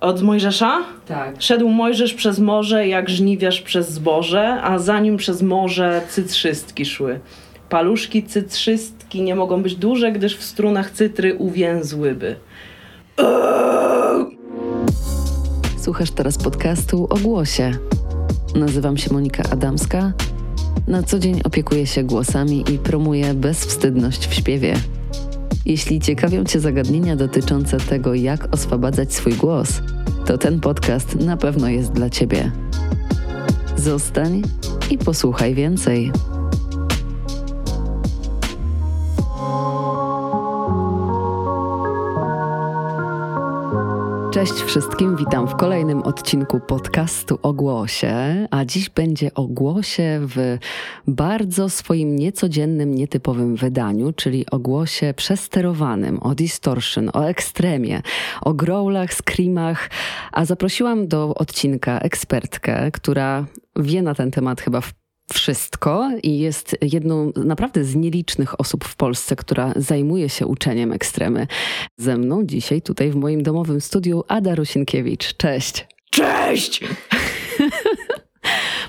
Od Mojżesza? Tak. Szedł Mojżesz przez morze, jak żniwiarz przez zboże, a za nim przez morze cytrzystki szły. Paluszki cytrzystki nie mogą być duże, gdyż w strunach cytry uwięzłyby. Słuchasz teraz podcastu o głosie. Nazywam się Monika Adamska. Na co dzień opiekuję się głosami i promuję bezwstydność w śpiewie. Jeśli ciekawią Cię zagadnienia dotyczące tego, jak oswabadzać swój głos, to ten podcast na pewno jest dla Ciebie. Zostań i posłuchaj więcej. Cześć wszystkim, witam w kolejnym odcinku podcastu o głosie, a dziś będzie o głosie w bardzo swoim niecodziennym, nietypowym wydaniu, czyli o głosie przesterowanym, o distortion, o ekstremie, o growlach, screamach, a zaprosiłam do odcinka ekspertkę, która wie na ten temat chyba w wszystko i jest jedną naprawdę z nielicznych osób w Polsce, która zajmuje się uczeniem ekstremy. Ze mną dzisiaj tutaj w moim domowym studiu Ada Rusinkiewicz. Cześć. Cześć!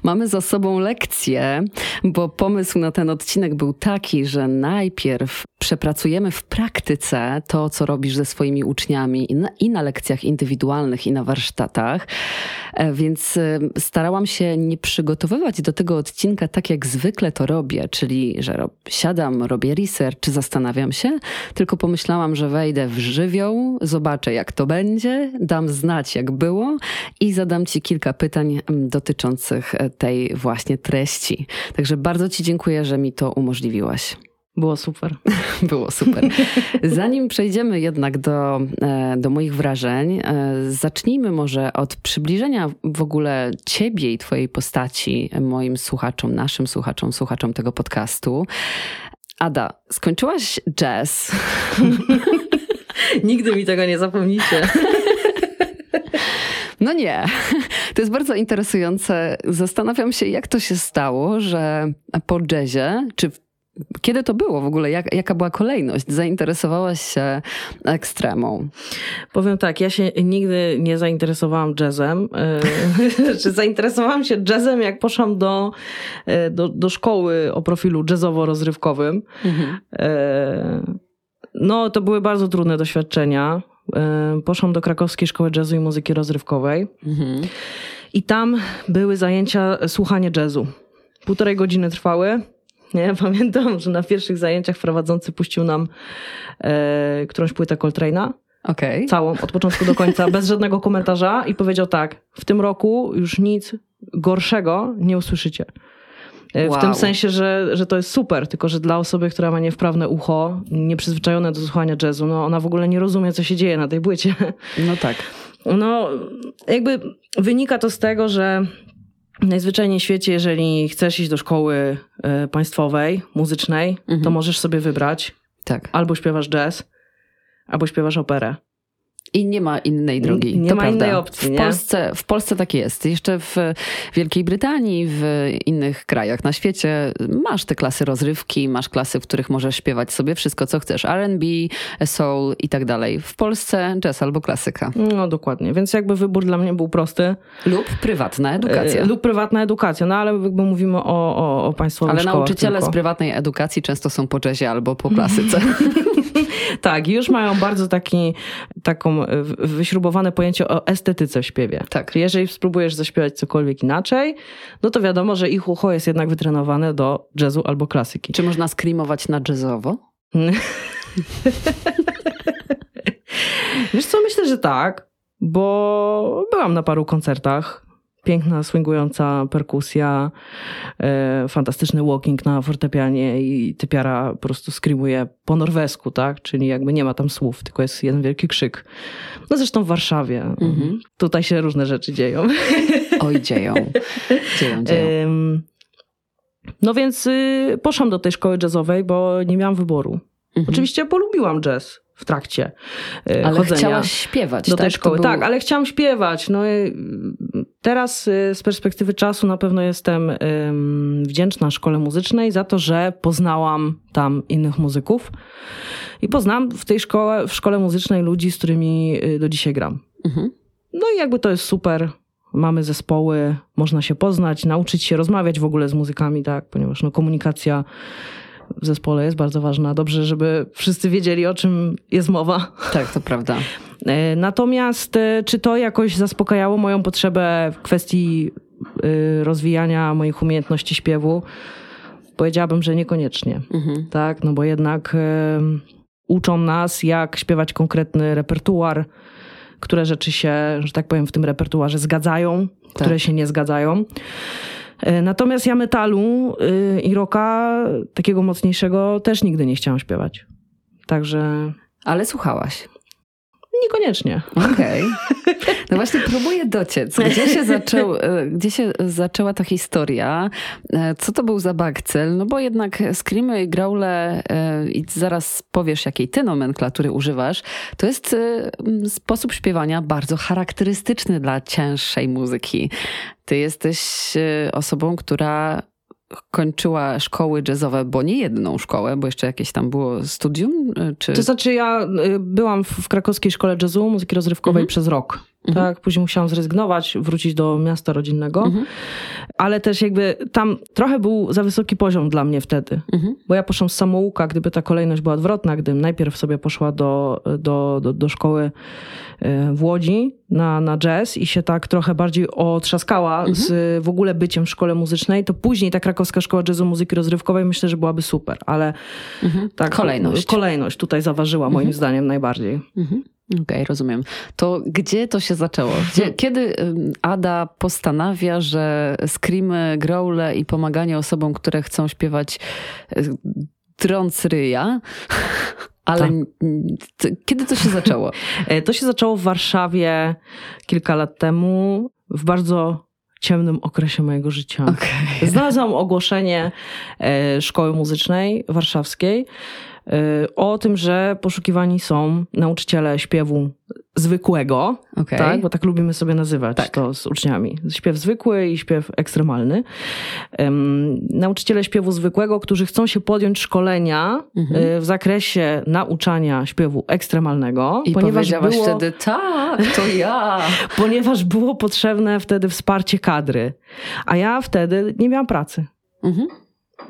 Mamy za sobą lekcję, bo pomysł na ten odcinek był taki, że najpierw przepracujemy w praktyce to, co robisz ze swoimi uczniami i na, i na lekcjach indywidualnych, i na warsztatach. E, więc e, starałam się nie przygotowywać do tego odcinka tak, jak zwykle to robię, czyli że rob, siadam, robię research, zastanawiam się, tylko pomyślałam, że wejdę w żywioł, zobaczę, jak to będzie, dam znać, jak było i zadam Ci kilka pytań dotyczących e, tej właśnie treści. Także bardzo Ci dziękuję, że mi to umożliwiłaś. Było super. Było super. Zanim przejdziemy jednak do, do moich wrażeń, zacznijmy może od przybliżenia w ogóle ciebie i twojej postaci moim słuchaczom, naszym słuchaczom, słuchaczom tego podcastu. Ada, skończyłaś jazz. Nigdy mi tego nie zapomnicie. No nie. To jest bardzo interesujące. Zastanawiam się, jak to się stało, że po jazzie, czy kiedy to było w ogóle? Jak, jaka była kolejność? Zainteresowałaś się ekstremą? Powiem tak, ja się nigdy nie zainteresowałam jazzem. Czy zainteresowałam się jazzem, jak poszłam do, do, do szkoły o profilu jazzowo-rozrywkowym. Mhm. No, to były bardzo trudne doświadczenia. Poszłam do krakowskiej szkoły jazzu i muzyki rozrywkowej. Mhm. I tam były zajęcia słuchanie jazzu. Półtorej godziny trwały. Nie? Pamiętam, że na pierwszych zajęciach prowadzący puścił nam e, którąś płytę Coltrane'a. Okay. Całą, od początku do końca, bez żadnego komentarza i powiedział tak, w tym roku już nic gorszego nie usłyszycie. Wow. W tym sensie, że, że to jest super, tylko że dla osoby, która ma niewprawne ucho, nieprzyzwyczajone do słuchania jazzu, no ona w ogóle nie rozumie, co się dzieje na tej płycie. No tak. No, jakby wynika to z tego, że najzwyczajniej w świecie, jeżeli chcesz iść do szkoły y, państwowej, muzycznej, mhm. to możesz sobie wybrać. Tak. Albo śpiewasz jazz, albo śpiewasz operę. I nie ma innej drogi. Nie to ma prawda. innej opcji. W, Polsce, w Polsce tak jest. Jeszcze w Wielkiej Brytanii, w innych krajach na świecie masz te klasy rozrywki, masz klasy, w których możesz śpiewać sobie wszystko, co chcesz. RB, soul i tak dalej. W Polsce jazz albo klasyka. No dokładnie. Więc jakby wybór dla mnie był prosty. Lub prywatna edukacja. E, lub prywatna edukacja. No ale jakby mówimy o, o, o państwowych Ale nauczyciele tylko. z prywatnej edukacji często są po jazzie albo po klasyce. tak, już mają bardzo taki, taką wyśrubowane pojęcie o estetyce w śpiewie. Tak. Jeżeli spróbujesz zaśpiewać cokolwiek inaczej, no to wiadomo, że ich ucho jest jednak wytrenowane do jazzu albo klasyki. Czy można screamować na jazzowo? Wiesz co, myślę, że tak, bo byłam na paru koncertach piękna, swingująca perkusja, e, fantastyczny walking na fortepianie i typiara po prostu screamuje po norwesku, tak? Czyli jakby nie ma tam słów, tylko jest jeden wielki krzyk. No zresztą w Warszawie. Mhm. Tutaj się różne rzeczy dzieją. Oj, dzieją. Dzieją, dzieją. No więc y, poszłam do tej szkoły jazzowej, bo nie miałam wyboru. Mhm. Oczywiście polubiłam jazz w trakcie y, ale chodzenia. chciałaś śpiewać, do tak? tej szkoły. Był... Tak, ale chciałam śpiewać. No, teraz y, z perspektywy czasu na pewno jestem wdzięczna szkole muzycznej za to, że poznałam tam innych muzyków i poznałam w tej szkole, w szkole muzycznej ludzi, z którymi do dzisiaj gram. Mhm. No i jakby to jest super. Mamy zespoły, można się poznać, nauczyć się rozmawiać w ogóle z muzykami, tak, ponieważ no, komunikacja w zespole jest bardzo ważna. Dobrze, żeby wszyscy wiedzieli, o czym jest mowa. Tak, to prawda. E, natomiast e, czy to jakoś zaspokajało moją potrzebę w kwestii e, rozwijania moich umiejętności śpiewu? Powiedziałabym, że niekoniecznie. Mhm. Tak, no bo jednak uczą nas, jak śpiewać konkretny repertuar, które rzeczy się, że tak powiem, w tym repertuarze zgadzają, tak. które się nie zgadzają. Natomiast ja metalu i rocka takiego mocniejszego też nigdy nie chciałam śpiewać. Także. Ale słuchałaś. Niekoniecznie. Okej. Okay. No właśnie próbuję dociec. Gdzie się, e, gdzie się zaczęła ta historia? E, co to był za bakcel? No bo jednak screamy i growle e, i zaraz powiesz, jakiej ty nomenklatury używasz, to jest sposób śpiewania bardzo charakterystyczny dla cięższej muzyki. Ty jesteś osobą, która kończyła szkoły jazzowe, bo nie jedną szkołę, bo jeszcze jakieś tam było studium? Czy... To znaczy ja y, byłam w krakowskiej szkole jazzu, muzyki rozrywkowej mhm. przez rok. Mhm. Tak, później musiałam zrezygnować, wrócić do miasta rodzinnego, mhm. ale też jakby tam trochę był za wysoki poziom dla mnie wtedy, mhm. bo ja poszłam z samouka, gdyby ta kolejność była odwrotna, gdybym najpierw sobie poszła do, do, do, do szkoły e, w Łodzi na, na jazz i się tak trochę bardziej otrzaskała mhm. z w ogóle byciem w szkole muzycznej, to później ta krakowska szkoła jazzu muzyki rozrywkowej myślę, że byłaby super, ale mhm. tak, kolejność. kolejność tutaj zaważyła moim mhm. zdaniem najbardziej. Okej, okay, rozumiem. To gdzie to się zaczęło? Gdzie, kiedy Ada postanawia, że screamy, growle i pomaganie osobom, które chcą śpiewać e, trąc ryja, ale tak. kiedy to się zaczęło? E, to się zaczęło w Warszawie kilka lat temu, w bardzo ciemnym okresie mojego życia. Okay. Znalazłam ogłoszenie e, szkoły muzycznej warszawskiej o tym, że poszukiwani są nauczyciele śpiewu zwykłego, okay. tak? bo tak lubimy sobie nazywać tak. to z uczniami. Śpiew zwykły i śpiew ekstremalny. Um, nauczyciele śpiewu zwykłego, którzy chcą się podjąć szkolenia mhm. Y, w zakresie nauczania śpiewu ekstremalnego. I ponieważ było, wtedy, tak, to ja. ponieważ było potrzebne wtedy wsparcie kadry. A ja wtedy nie miałam pracy. Mhm.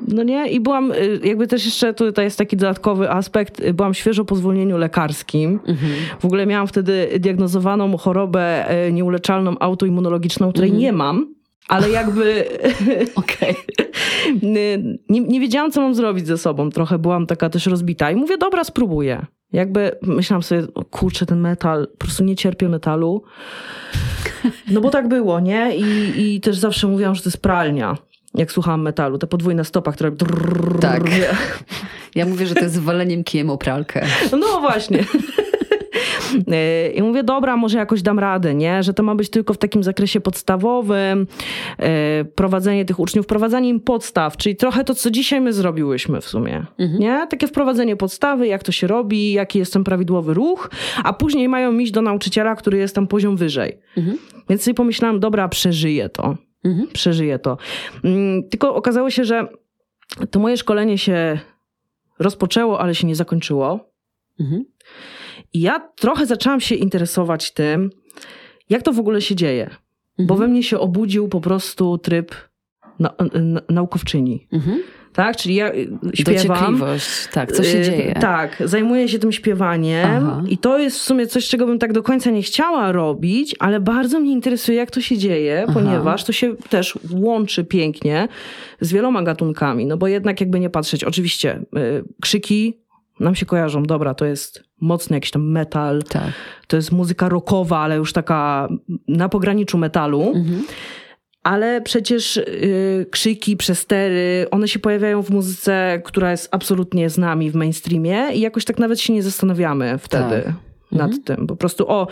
No nie? I byłam, y, jakby też jeszcze tutaj jest taki dodatkowy aspekt, y, byłam świeżo po zwolnieniu lekarskim. Mhm. W ogóle miałam wtedy diagnozowaną chorobę y, nieuleczalną autoimmunologiczną, której mhm. nie mam. Ale jakby. Okej. nie, nie wiedziałam, co mam zrobić ze sobą. Trochę byłam taka też rozbita. I mówię, dobra, spróbuję. Jakby myślałam sobie, o kurczę, ten metal, po prostu nie cierpię metalu. No bo tak było, nie? I, i też zawsze mówiłam, że to jest pralnia jak słuchałam metalu, te podwójne stopa, które... Tak. Ja mówię, że to jest waleniem kijem o pralkę. No właśnie. I mówię, dobra, może jakoś dam radę, nie? Że to ma być tylko w takim zakresie podstawowym, prowadzenie tych uczniów, wprowadzanie im podstaw, czyli trochę to, co dzisiaj my zrobiłyśmy w sumie, mhm. nie? Takie wprowadzenie podstawy, jak to się robi, jaki jest ten prawidłowy ruch, a później mają iść do nauczyciela, który jest tam poziom wyżej. Mhm. Więc sobie pomyślałam, dobra, przeżyję to. Mhm. Przeżyję to. Mm, tylko okazało się, że to moje szkolenie się rozpoczęło, ale się nie zakończyło. Mhm. I ja trochę zaczęłam się interesować tym, jak to w ogóle się dzieje. Mhm. Bo we mnie się obudził po prostu tryb na, na, naukowczyni. Mhm tak? Czyli ja y, śpiewam. tak, co się y, dzieje. Tak, zajmuję się tym śpiewaniem Aha. i to jest w sumie coś, czego bym tak do końca nie chciała robić, ale bardzo mnie interesuje, jak to się dzieje, Aha. ponieważ to się też łączy pięknie z wieloma gatunkami, no bo jednak jakby nie patrzeć, oczywiście y, krzyki nam się kojarzą, dobra, to jest mocny jakiś tam metal, tak. to jest muzyka rockowa, ale już taka na pograniczu metalu. Mhm ale przecież yy, krzyki, przestery, one się pojawiają w muzyce, która jest absolutnie z nami w mainstreamie i jakoś tak nawet się nie zastanawiamy wtedy tak. nad mhm. tym. Po prostu o,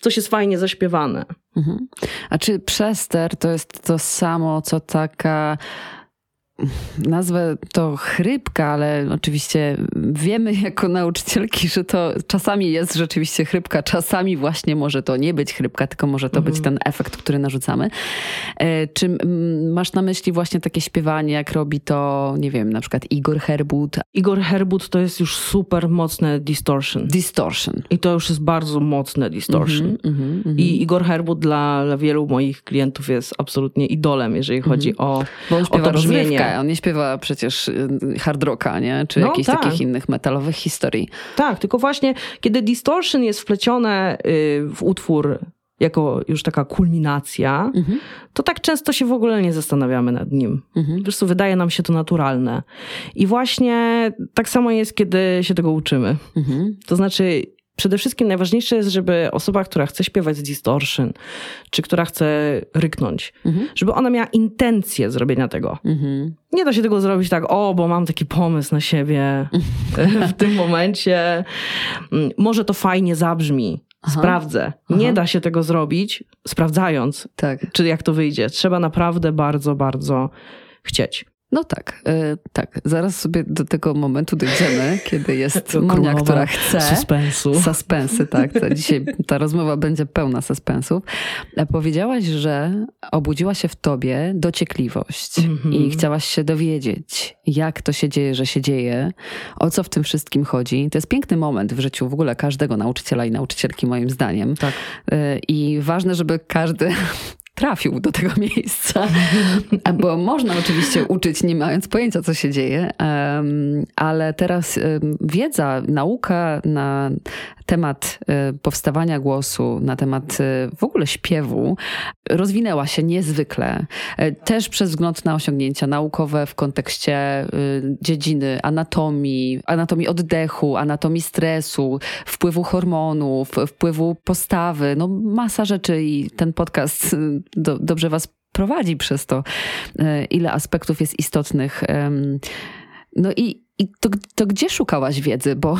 coś jest fajnie zaśpiewane. Mhm. A czy przester to jest to samo, co taka nazwę to chrypka, ale oczywiście wiemy jako nauczycielki, że to czasami jest rzeczywiście chrypka, czasami właśnie może to nie być chrypka, tylko może to mhm. być ten efekt, który narzucamy. E, czy masz na myśli właśnie takie śpiewanie, jak robi to, nie wiem, na przykład Igor Herbut? Igor Herbut to jest już super mocne distortion. Distortion. I to już jest bardzo mocne distortion. -hmm, mm -hmm. I Igor Herbut dla, dla, wielu moich klientów jest absolutnie idolem, jeżeli chodzi -hmm. o, Bo on o to brzmienie. On nie śpiewa przecież y, hard rocka, nie? Czy no, jakichś tak. takich innych metalowych historii. Tak, tylko właśnie kiedy distortion jest wplecione y, w utwór jako już taka kulminacja, mhm. to tak często się w ogóle nie zastanawiamy nad nim. Mhm. Po prostu wydaje nam się to naturalne. I właśnie tak samo jest, kiedy się tego uczymy. Mhm. To znaczy, przede wszystkim najważniejsze jest, żeby osoba, która chce śpiewać z distortion, czy która chce ryknąć, mhm. żeby ona miała intencję zrobienia tego. Mhm. Nie da się tego zrobić tak, o, bo mam taki pomysł na siebie w tym momencie. Mm, może to fajnie zabrzmi, Aha. sprawdzę. Aha. Nie da się tego zrobić sprawdzając, tak. czy jak to wyjdzie. Trzeba naprawdę bardzo, bardzo chcieć. No tak, yy, tak. Zaraz sobie do tego momentu dojdziemy, kiedy jest Monia, która chce. Suspensu. Suspensy, tak. To dzisiaj ta rozmowa będzie pełna suspensów. Powiedziałaś, że obudziła się w tobie dociekliwość mm -hmm. i chciałaś się dowiedzieć, jak to się dzieje, że się dzieje, o co w tym wszystkim chodzi. To jest piękny moment w życiu w ogóle każdego nauczyciela i nauczycielki, moim zdaniem. Tak. Yy, I ważne, żeby każdy trafił do tego miejsca. Bo można oczywiście uczyć, nie mając pojęcia, co się dzieje, ale teraz wiedza, nauka na temat e, powstawania głosu, na temat e, w ogóle śpiewu rozwinęła się niezwykle. E, też przez wzgląd na osiągnięcia naukowe w kontekście dziedziny anatomii, anatomii oddechu, anatomii stresu, wpływu hormonów, wpływu postawy, no masa rzeczy i ten podcast do, dobrze was prowadzi przez to, ile aspektów jest istotnych. No i i to, to gdzie szukałaś wiedzy? Bo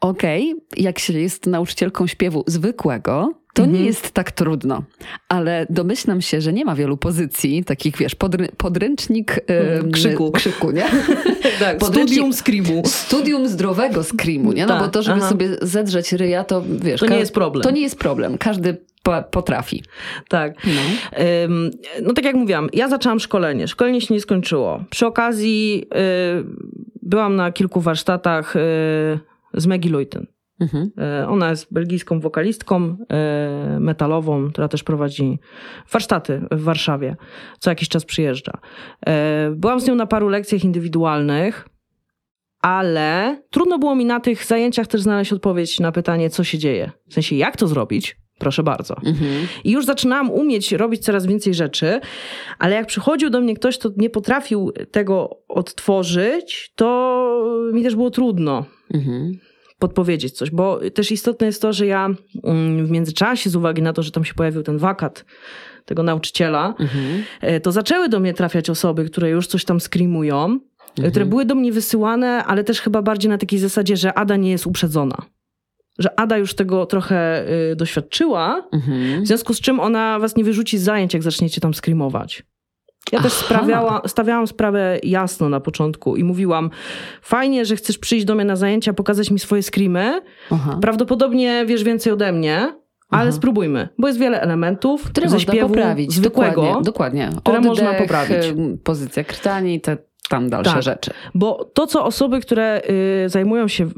okej, okay, jak się jest nauczycielką śpiewu zwykłego, to mhm. nie jest tak trudno, ale domyślam się, że nie ma wielu pozycji, takich wiesz, podry, podręcznik ym, krzyku. krzyku, nie? tak, studium screamu. Studium zdrowego screamu, nie? No tak, bo to, żeby aha. sobie zedrzeć ryja, to wiesz... To nie jest problem. To nie jest problem. Każdy potrafi. Tak. No. no tak jak mówiłam, ja zaczęłam szkolenie. Szkolenie się nie skończyło. Przy okazji y, byłam na kilku warsztatach y, z Maggie Luyten. Mhm. Y, ona jest belgijską wokalistką metalową, która też prowadzi warsztaty w Warszawie. Co jakiś czas przyjeżdża. Byłam z nią na paru lekcjach indywidualnych, ale trudno było mi na tych zajęciach też znaleźć odpowiedź na pytanie, co się dzieje. W sensie, jak to zrobić, proszę bardzo. Mhm. I już zaczynałam umieć robić coraz więcej rzeczy, ale jak przychodził do mnie ktoś, kto nie potrafił tego odtworzyć, to mi też było trudno. Mhm podpowiedzieć coś, bo też istotne jest to, że ja mm, w międzyczasie, z uwagi na to, że tam się pojawił ten wakat tego nauczyciela, mhm. E, to zaczęły do mnie trafiać osoby, które już coś tam skrimują, mhm. które były do mnie wysyłane, ale też chyba bardziej na takiej zasadzie, że Ada nie jest uprzedzona że Ada już tego trochę y, doświadczyła, mhm. w związku z czym ona was nie wyrzuci z zajęć, jak zaczniecie tam skrimować. Ja też sprawiała, stawiałam sprawę jasno na początku i mówiłam, fajnie, że chcesz przyjść do mnie na zajęcia, pokazać mi swoje screamy. Aha. Prawdopodobnie wiesz więcej ode mnie, ale Aha. spróbujmy, bo jest wiele elementów które ze można poprawić. zwykłego, dokładnie, dokładnie. które Oddech, można poprawić. Pozycja krtani, te tam dalsze tak, rzeczy. Bo to, co osoby, które y, zajmują się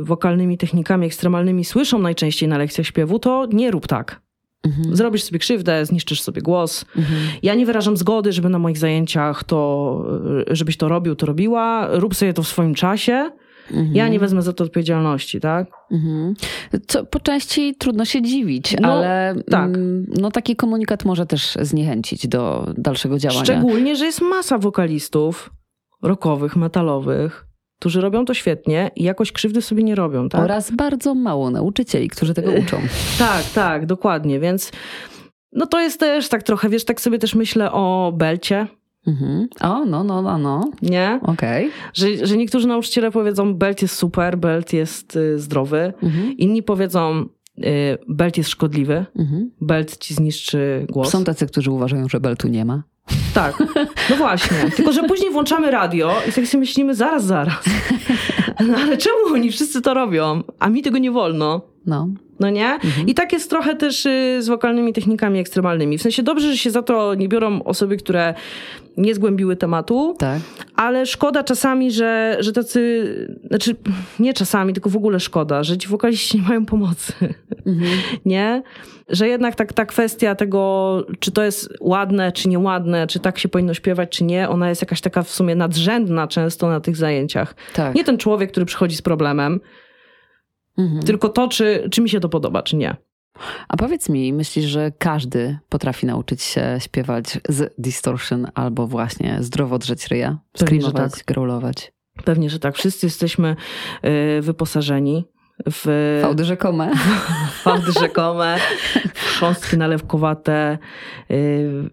wokalnymi technikami ekstremalnymi słyszą najczęściej na lekcjach śpiewu, to nie rób tak. Mhm. Zrobisz sobie krzywdę, zniszczysz sobie głos. Mhm. Ja nie wyrażam zgody, żeby na moich zajęciach to, y, żebyś to robił, to robiła. Rób sobie to w swoim czasie. Mhm. Ja nie wezmę za to odpowiedzialności, tak? Mhm. Co po części trudno się dziwić, no, ale tak. Mm, no, taki komunikat może też zniechęcić do dalszego działania. Szczególnie, że jest masa wokalistów rockowych, metalowych, którzy robią to świetnie i jakoś krzywdy sobie nie robią. Tak? Oraz bardzo mało nauczycieli, którzy tego uczą. tak, tak, dokładnie. Więc no to jest też tak trochę, wiesz, tak sobie też myślę o Belcie. Mhm. O, no, no, no, no. Nie? Okej. Okay. Że, że niektórzy nauczyciele powiedzą, Belt jest super, Belt jest y, zdrowy. Mhm. Inni powiedzą, y, Belt jest szkodliwy, mhm. Belt ci zniszczy głos. Są tacy, którzy uważają, że Beltu nie ma. Tak, no właśnie. Tylko, że później włączamy radio i tak sobie myślimy, zaraz, zaraz. No ale czemu oni wszyscy to robią, a mi tego nie wolno? No. No nie? Mhm. I tak jest trochę też y, z wokalnymi technikami ekstremalnymi. W sensie dobrze, że się za to nie biorą osoby, które nie zgłębiły tematu, tak. ale szkoda czasami, że, że tacy, znaczy nie czasami, tylko w ogóle szkoda, że ci wokaliści nie mają pomocy. Mhm. Nie? Że jednak tak, ta kwestia tego, czy to jest ładne, czy nieładne, czy tak się powinno śpiewać, czy nie, ona jest jakaś taka w sumie nadrzędna często na tych zajęciach. Tak. Nie ten człowiek, który przychodzi z problemem, mhm. tylko to, czy, czy mi się to podoba, czy nie. A powiedz mi, myślisz, że każdy potrafi nauczyć się śpiewać z distortion albo właśnie zdrowo drzeć ryja? Screamować, tak. growlować? Pewnie, że tak. Wszyscy jesteśmy y, wyposażeni w... Fałdy rzekome. Fałdy rzekome, chrząstki nalewkowate, y,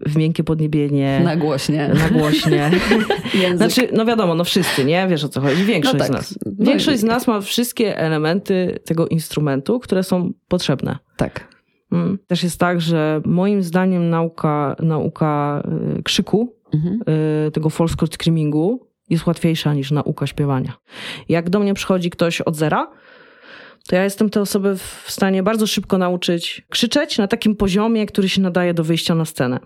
w miękkie podniebienie. Nagłośnie. Nagłośnie. Znaczy, no wiadomo, no wszyscy, nie? Wiesz o co chodzi. Większość no tak. z nas. No Większość z nas ma wszystkie elementy tego instrumentu, które są potrzebne. Tak. Mm. Też jest tak, że moim zdaniem nauka, nauka y, krzyku, mhm. Y, tego false screamingu jest łatwiejsza niż nauka śpiewania. Jak do mnie przychodzi ktoś od zera, to ja jestem te osoby w stanie bardzo szybko nauczyć krzyczeć na takim poziomie, który się nadaje do wyjścia na scenę.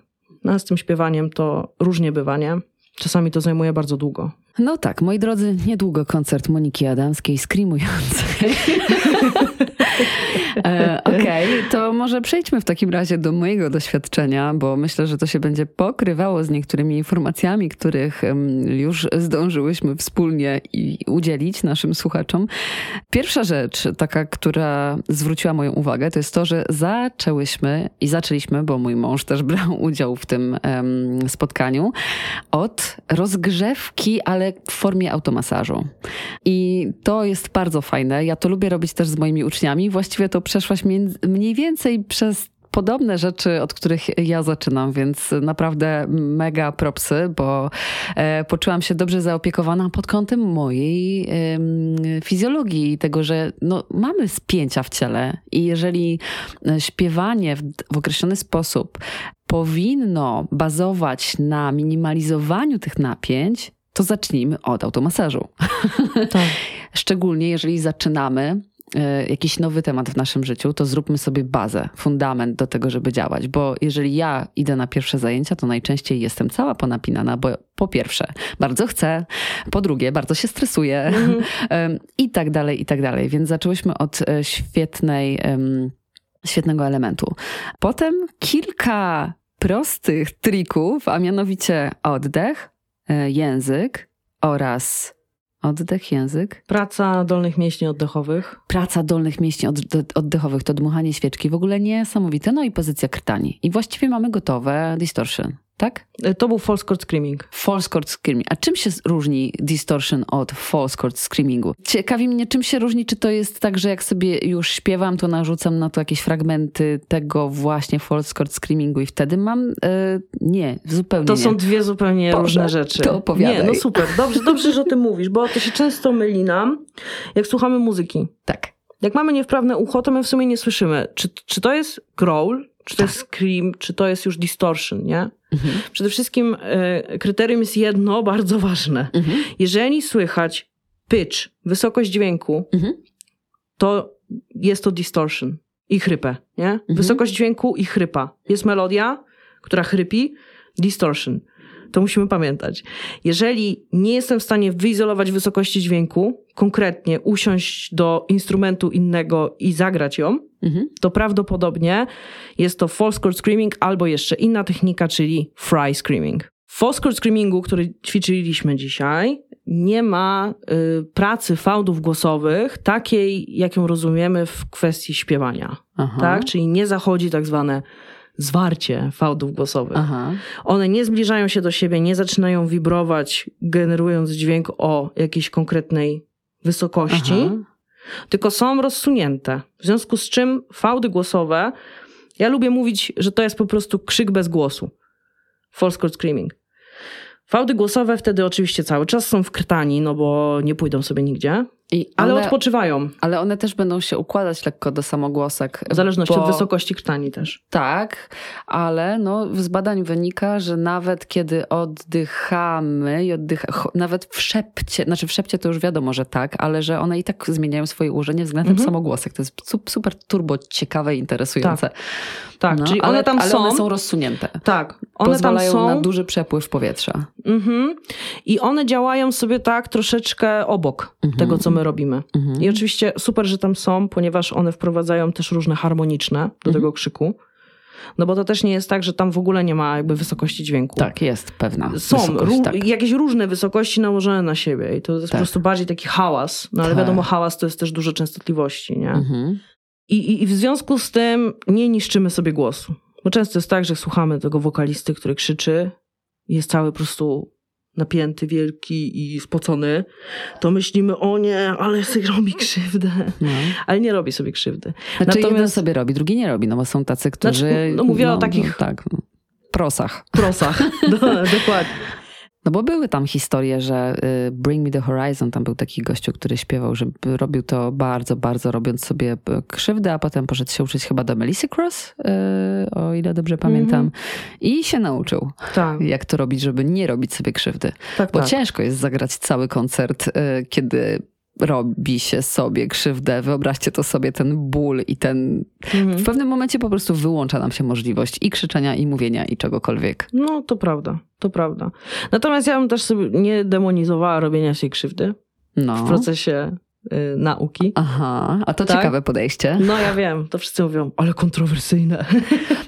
No, a z tym śpiewaniem to różnie bywa, nie? Czasami to zajmuje bardzo długo. No tak, moi drodzy, niedługo koncert Moniki Adamskiej, screamującej. Okej, okay, to może przejdźmy w takim razie do mojego doświadczenia, bo myślę, że to się będzie pokrywało z niektórymi informacjami, których już zdążyłyśmy wspólnie udzielić naszym słuchaczom. Pierwsza rzecz, taka, która zwróciła moją uwagę, to jest to, że zaczęłyśmy i zaczęliśmy, bo mój mąż też brał udział w tym um, spotkaniu, od rozgrzewki, ale w formie automasażu. I to jest bardzo fajne. Ja to lubię robić też z moimi uczniami. Właściwie to przeszłaś mniej więcej przez podobne rzeczy, od których ja zaczynam, więc naprawdę mega propsy, bo e, poczułam się dobrze zaopiekowana pod kątem mojej e, fizjologii i tego, że no, mamy spięcia w ciele i jeżeli śpiewanie w, w określony sposób powinno bazować na minimalizowaniu tych napięć, to zacznijmy od automasażu. Tak. Szczególnie jeżeli zaczynamy e, jakiś nowy temat w naszym życiu, to zróbmy sobie bazę, fundament do tego, żeby działać. Bo jeżeli ja idę na pierwsze zajęcia, to najczęściej jestem cała ponapinana, bo po pierwsze, bardzo chcę, po drugie, bardzo się stresuję mm. i tak dalej, i tak dalej. Więc zaczęłyśmy od e, świetnej, świetnego elementu. Potem kilka prostych trików, a mianowicie oddech, E, język oraz oddech, język. Praca dolnych mięśni oddechowych. Praca dolnych mięśni oddechowych to dmuchanie świeczki. W ogóle niesamowite. No i pozycja krtani. I właściwie mamy gotowe distortion tak? E, to był false chord screaming. False chord screaming. A czym się różni distortion od false chord screamingu? Ciekawi mnie, czym się różni, czy to jest tak, że jak sobie już śpiewam, to narzucam na to jakieś fragmenty tego właśnie false chord screamingu i wtedy mam... E, nie, zupełnie To nie. są dwie zupełnie Boże, różne rzeczy. To opowiadaj. Nie, no super. Dobrze, dobrze, że o tym mówisz, bo to się często myli nam, jak słuchamy muzyki. Tak. Jak mamy niewprawne ucho, to my w sumie nie słyszymy, czy, czy to jest growl, czy to tak. jest scream, czy to jest już distortion, nie? Mhm. Przede wszystkim y, kryterium jest jedno bardzo ważne. Mhm. Jeżeli słychać pitch, wysokość dźwięku, mhm. to jest to distortion i chrypę, nie? Mhm. Wysokość dźwięku i chrypa. Jest melodia, która chrypi, distortion. To musimy pamiętać. Jeżeli nie jestem w stanie wyizolować wysokości dźwięku, konkretnie usiąść do instrumentu innego i zagrać ją, mhm. to prawdopodobnie jest to false chord screaming albo jeszcze inna technika, czyli fry screaming. W false chord screamingu, który ćwiczyliśmy dzisiaj, nie ma y, pracy fałdów głosowych takiej, jak ją rozumiemy w kwestii śpiewania. Aha. Tak? Czyli nie zachodzi tak zwane zwarcie fałdów głosowych. Aha. One nie zbliżają się do siebie, nie zaczynają wibrować, generując dźwięk o jakiejś konkretnej wysokości, Aha. Tylko są rozsunięte. W związku z czym fałdy głosowe, ja lubię mówić, że to jest po prostu krzyk bez głosu. False chord screaming. Fałdy głosowe wtedy oczywiście cały czas są wkrtani, no bo nie pójdą sobie nigdzie. Ale one, odpoczywają. Ale one też będą się układać lekko do samogłosek. W zależności bo, od wysokości krtani też. Tak, ale no, z badań wynika, że nawet kiedy oddychamy i oddycha, nawet w szepcie, znaczy w szepcie to już wiadomo, że tak, ale że one i tak zmieniają swoje ułożenie względem mhm. samogłosek. To jest super turbo ciekawe i interesujące. Tak, tak no, czyli one ale, tam ale są. one są rozsunięte. Tak, one Pozwalają tam są. na duży przepływ powietrza. Mhm. I one działają sobie tak troszeczkę obok mhm. tego, co my robimy. Mhm. I oczywiście super, że tam są, ponieważ one wprowadzają też różne harmoniczne do mhm. tego krzyku. No bo to też nie jest tak, że tam w ogóle nie ma jakby wysokości dźwięku. Tak, jest pewna. Są ró- tak. jakieś różne wysokości nałożone na siebie i to jest tak. po prostu bardziej taki hałas. No ale tak. wiadomo, hałas to jest też dużo częstotliwości, nie? Mhm. I, i, I w związku z tym nie niszczymy sobie głosu. Bo często jest tak, że słuchamy tego wokalisty, który krzyczy jest cały po prostu napięty, wielki i spocony, to myślimy, o nie, ale sobie robi krzywdę. No. Ale nie robi sobie krzywdy. Znaczy Natomiast... jeden sobie robi, drugi nie robi, no bo są tacy, którzy... Znaczy, no mówię no, o takich... No, tak, prosach. Prosach, dokładnie. No bo były tam historie, że y, Bring Me The Horizon, tam był taki gościu, który śpiewał, że robił to bardzo, bardzo robiąc sobie y, krzywdę, a potem poszedł się uczyć chyba do Melissy Cross, y, o ile dobrze pamiętam. Mm -hmm. I się nauczył, tak. jak to robić, żeby nie robić sobie krzywdy. Tak, bo tak. ciężko jest zagrać cały koncert, kiedy robi się sobie krzywdę. Wyobraźcie to sobie, ten ból i ten... Mhm. W pewnym momencie po prostu wyłącza nam się możliwość i krzyczenia, i mówienia, i czegokolwiek. No, to prawda, to prawda. Natomiast ja bym też sobie nie demonizowała robienia się krzywdy no. w procesie nauki. Aha, a to tak? ciekawe podejście. No ja wiem, to wszyscy mówią, ale kontrowersyjne.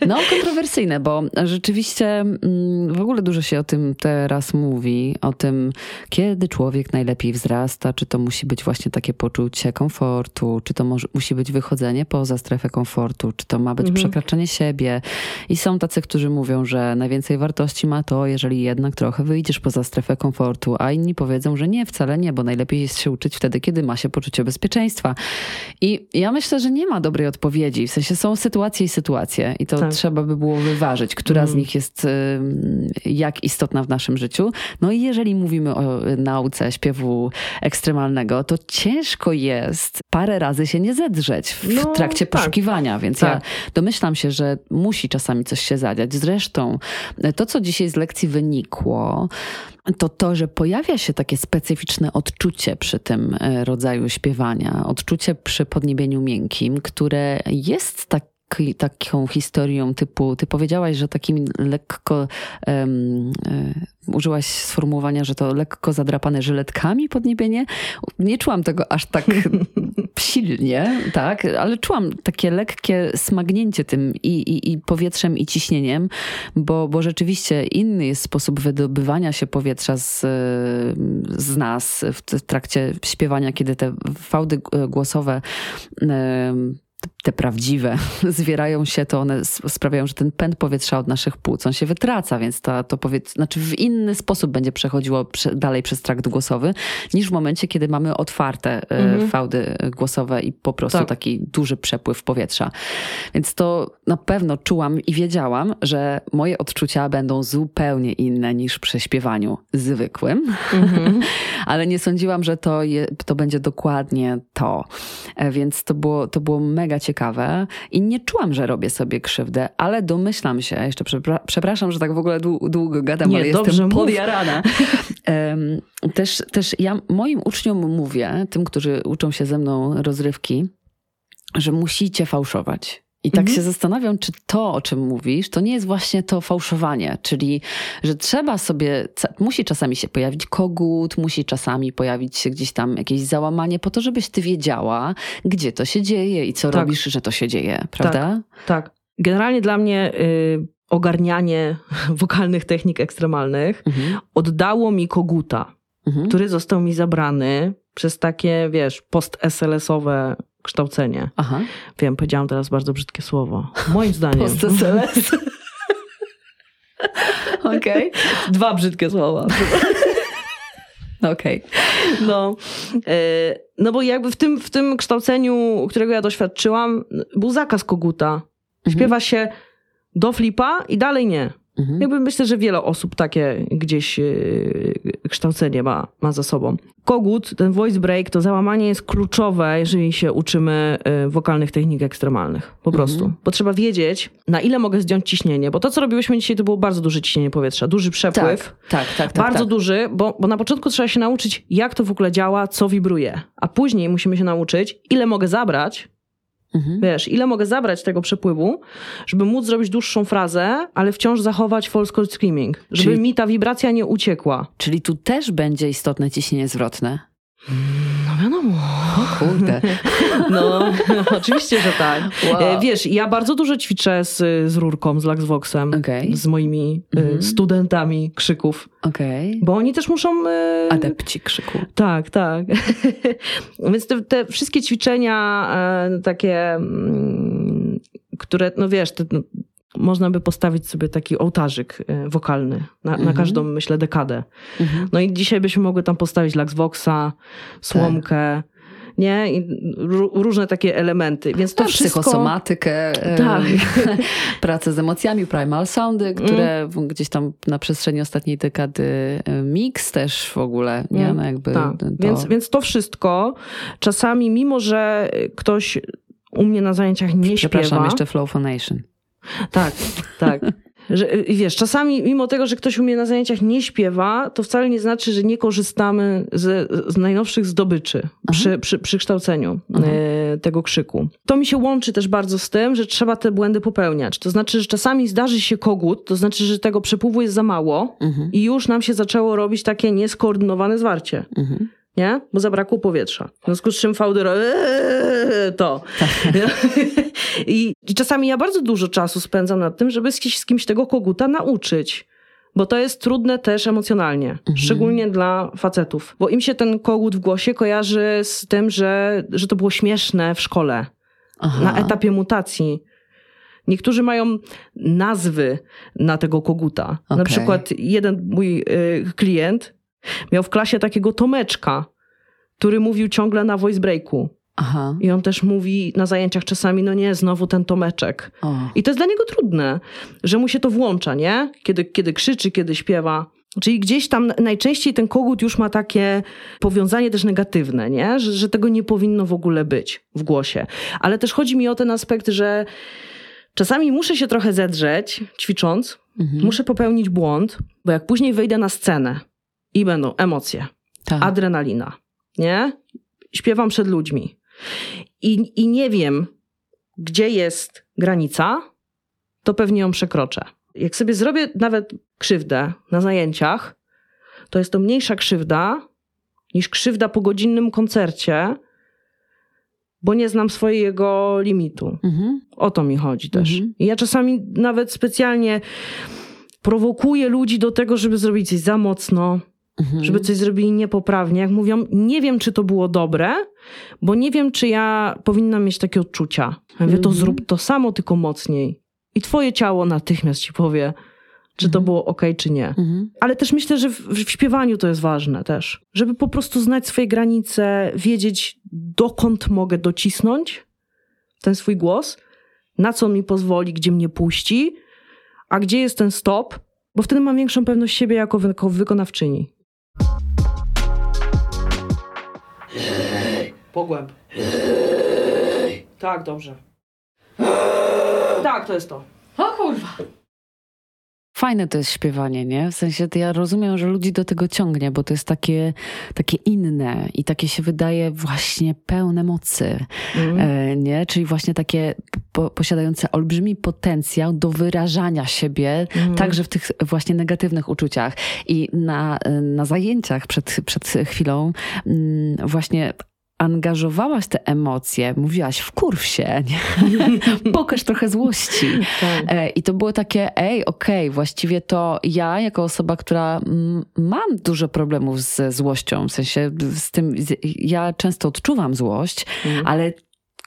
No kontrowersyjne, bo rzeczywiście mm, w ogóle dużo się o tym teraz mówi, o tym, kiedy człowiek najlepiej wzrasta, czy to musi być właśnie takie poczucie komfortu, czy to może, musi być wychodzenie poza strefę komfortu, czy to ma być mhm. przekraczanie siebie. I są tacy, którzy mówią, że najwięcej wartości ma to, jeżeli jednak trochę wyjdziesz poza strefę komfortu, a inni powiedzą, że nie, wcale nie, bo najlepiej jest się uczyć wtedy, kiedy ma się poczucie bezpieczeństwa. I ja myślę, że nie ma dobrej odpowiedzi. W sensie są sytuacje i sytuacje i to tak. trzeba by było wyważyć, która mm. z nich jest jak istotna w naszym życiu. No i jeżeli mówimy o nauce śpiewu ekstremalnego, to ciężko jest parę razy się nie zedrzeć w no, trakcie tak. poszukiwania, więc tak. ja domyślam się, że musi czasami coś się zadziać. Zresztą to, co dzisiaj z lekcji wynikło, to to, że pojawia się takie specyficzne odczucie przy tym e, rodzaju śpiewania, odczucie przy podniebieniu miękkim, które jest tak taką historią typu, ty powiedziałaś, że takim lekko um, użyłaś sformułowania, że to lekko zadrapane żyletkami podniebienie. Nie czułam tego aż tak silnie, tak, ale czułam takie lekkie smagnięcie tym i, i, i powietrzem i ciśnieniem, bo, bo rzeczywiście inny jest sposób wydobywania się powietrza z, z nas w trakcie śpiewania, kiedy te fałdy głosowe te prawdziwe zwierają się, to one sprawiają, że ten pęd powietrza od naszych płuc, on się wytraca, więc ta, to powietrze, znaczy w inny sposób będzie przechodziło prze, dalej przez trakt głosowy, niż w momencie, kiedy mamy otwarte e, mhm. fałdy głosowe i po prostu tak. taki duży przepływ powietrza. Więc to na pewno czułam i wiedziałam, że moje odczucia będą zupełnie inne niż przy śpiewaniu zwykłym, mhm. ale nie sądziłam, że to, je, to będzie dokładnie to. E, więc to było, to było mega ciekawe ciekawe i nie czułam, że robię sobie krzywdę, ale domyślam się, jeszcze przepraszam, że tak w ogóle długo gadam, nie, ale dobrze, jestem podjarana. też, też ja moim uczniom mówię, tym, którzy uczą się ze mną rozrywki, że musicie fałszować. I tak mhm. się zastanawiam, czy to, o czym mówisz, to nie jest właśnie to fałszowanie, czyli że trzeba sobie, musi czasami się pojawić kogut, musi czasami pojawić się gdzieś tam jakieś załamanie, po to, żebyś ty wiedziała, gdzie to się dzieje i co tak. robisz, że to się dzieje, prawda? Tak. tak. Generalnie dla mnie y, ogarnianie wokalnych technik ekstremalnych mhm. oddało mi koguta, mhm. który został mi zabrany przez takie, wiesz, post-SLS-owe kształcenie. Aha. Wiem, powiedziałam teraz bardzo brzydkie słowo. Moim zdaniem. Post-SLS. Okej. Okay. Dwa brzydkie słowa. Okej. Okay. No, e, no bo jakby w tym, w tym kształceniu, którego ja doświadczyłam, był zakaz koguta. Mhm. Śpiewa się do flipa i dalej nie. Mhm. Jakby myślę, że wiele osób takie gdzieś yy, kształcenie ma, ma za sobą. Kogut, ten voice break, to załamanie jest kluczowe, jeżeli się uczymy yy, wokalnych technik ekstremalnych. Po prostu. Mhm. Bo trzeba wiedzieć, na ile mogę zdjąć ciśnienie. Bo to, co robiłyśmy dzisiaj, to było bardzo duże ciśnienie powietrza. Duży przepływ. Tak, tak, tak. tak bardzo tak. duży, bo, bo na początku trzeba się nauczyć, jak to w ogóle działa, co wibruje. A później musimy się nauczyć, ile mogę zabrać, Mhm. Wiesz, ile mogę zabrać tego przepływu, żeby móc zrobić dłuższą frazę, ale wciąż zachować false chord screaming, żeby czyli, mi ta wibracja nie uciekła. Czyli tu też będzie istotne ciśnienie zwrotne. No wiadomo. O kurde. No, oczywiście, że tak. Wow. E, wiesz, ja bardzo dużo ćwiczę z, z Rurką, z Luxvoxem, okay. z moimi mm-hmm. studentami krzyków. Okay. Bo oni też muszą... E, Adepci krzyku. Tak, tak. Więc te, te, wszystkie ćwiczenia takie, mm, które, no wiesz, te, no, można by postawić sobie taki ołtarzyk e, wokalny na, mhm. na każdą, myślę, dekadę. Mhm. No i dzisiaj byśmy mogły tam postawić Luxvoxa, słomkę, tak. nie? I różne takie elementy. Więc to wszystko... Psychosomatykę, tak. pracę z emocjami, primal soundy, które mm. gdzieś tam na przestrzeni ostatniej dekady e, mix też w ogóle, nie? Mm. No jakby tak. to... Więc, więc to wszystko czasami, mimo że ktoś u mnie na zajęciach nie Przepraszam, śpiewa... jeszcze Flow Phonation. Tak, tak. Że, wiesz, czasami mimo tego, że ktoś u mnie na zajęciach nie śpiewa, to wcale nie znaczy, że nie korzystamy z, z najnowszych zdobyczy przy, przy, przy kształceniu e, tego krzyku. To mi się łączy też bardzo z tym, że trzeba te błędy popełniać. To znaczy, że czasami zdarzy się kogut, to znaczy, że tego przepływu jest za mało mhm. i już nam się zaczęło robić takie nieskoordynowane zwarcie. Mhm nie? Bo zabrakło powietrza. W związku z czym fałdy eee, to. I, I, czasami ja bardzo dużo czasu spędzam nad tym, żeby z, z kimś tego koguta nauczyć. Bo to jest trudne też emocjonalnie, mhm. szczególnie dla facetów. Bo im się ten kogut w głosie kojarzy z tym, że, że to było śmieszne w szkole, Aha. na etapie mutacji. Niektórzy mają nazwy na tego koguta. Okay. Na przykład jeden mój y, klient Miał w klasie takiego Tomeczka, który mówił ciągle na voice breaku. Aha. I on też mówi na zajęciach czasami, no nie, znowu ten Tomeczek. O. I to jest dla niego trudne, że mu się to włącza, nie? Kiedy, kiedy krzyczy, kiedy śpiewa. Czyli gdzieś tam najczęściej ten kogut już ma takie powiązanie też negatywne, nie? Że, że tego nie powinno w ogóle być w głosie. Ale też chodzi mi o ten aspekt, że czasami muszę się trochę zedrzeć, ćwicząc, mhm. muszę popełnić błąd, bo jak później wejdę na scenę i będą emocje, tak. adrenalina, nie? Śpiewam przed ludźmi. I, I nie wiem, gdzie jest granica, to pewnie ją przekroczę. Jak sobie zrobię nawet krzywdę na zajęciach, to jest to mniejsza krzywda niż krzywda po godzinnym koncercie, bo nie znam swojego limitu. Mhm. O to mi chodzi też. Mhm. I ja czasami nawet specjalnie prowokuję ludzi do tego, żeby zrobić coś za mocno, mhm. żeby coś zrobili niepoprawnie. Jak mówią, nie wiem, czy to było dobre, bo nie wiem, czy ja powinnam mieć takie odczucia. Ja mówię, mhm. to zrób to samo, tylko mocniej. I twoje ciało natychmiast ci powie, czy to mhm. było ok, czy nie. Mhm. Ale też myślę, że w, w, śpiewaniu to jest ważne też. Żeby po prostu znać swoje granice, wiedzieć, dokąd mogę docisnąć ten swój głos, na co mi pozwoli, gdzie mnie puści, a gdzie jest ten stop, bo wtedy mam większą pewność siebie jako, jako wykonawczyni. Pogłęb. Tak, dobrze. Tak, to jest to. O kurwa. Fajne to jest śpiewanie, nie? W sensie to ja rozumiem, że ludzi do tego ciągnie, bo to jest takie, takie inne i takie się wydaje właśnie pełne mocy, mm. nie? Czyli właśnie takie po, posiadające olbrzymi potencjał do wyrażania siebie, mm. także w tych właśnie negatywnych uczuciach. I na, na zajęciach przed, przed chwilą mm, właśnie angażowałaś te emocje, mówiłaś wkurw się, nie? pokaż trochę złości. Tak. E, I to było takie, ej, okej, okay, właściwie to ja jako osoba, która mam dużo problemów ze złością, w sensie z tym, ja często odczuwam złość, mhm. ale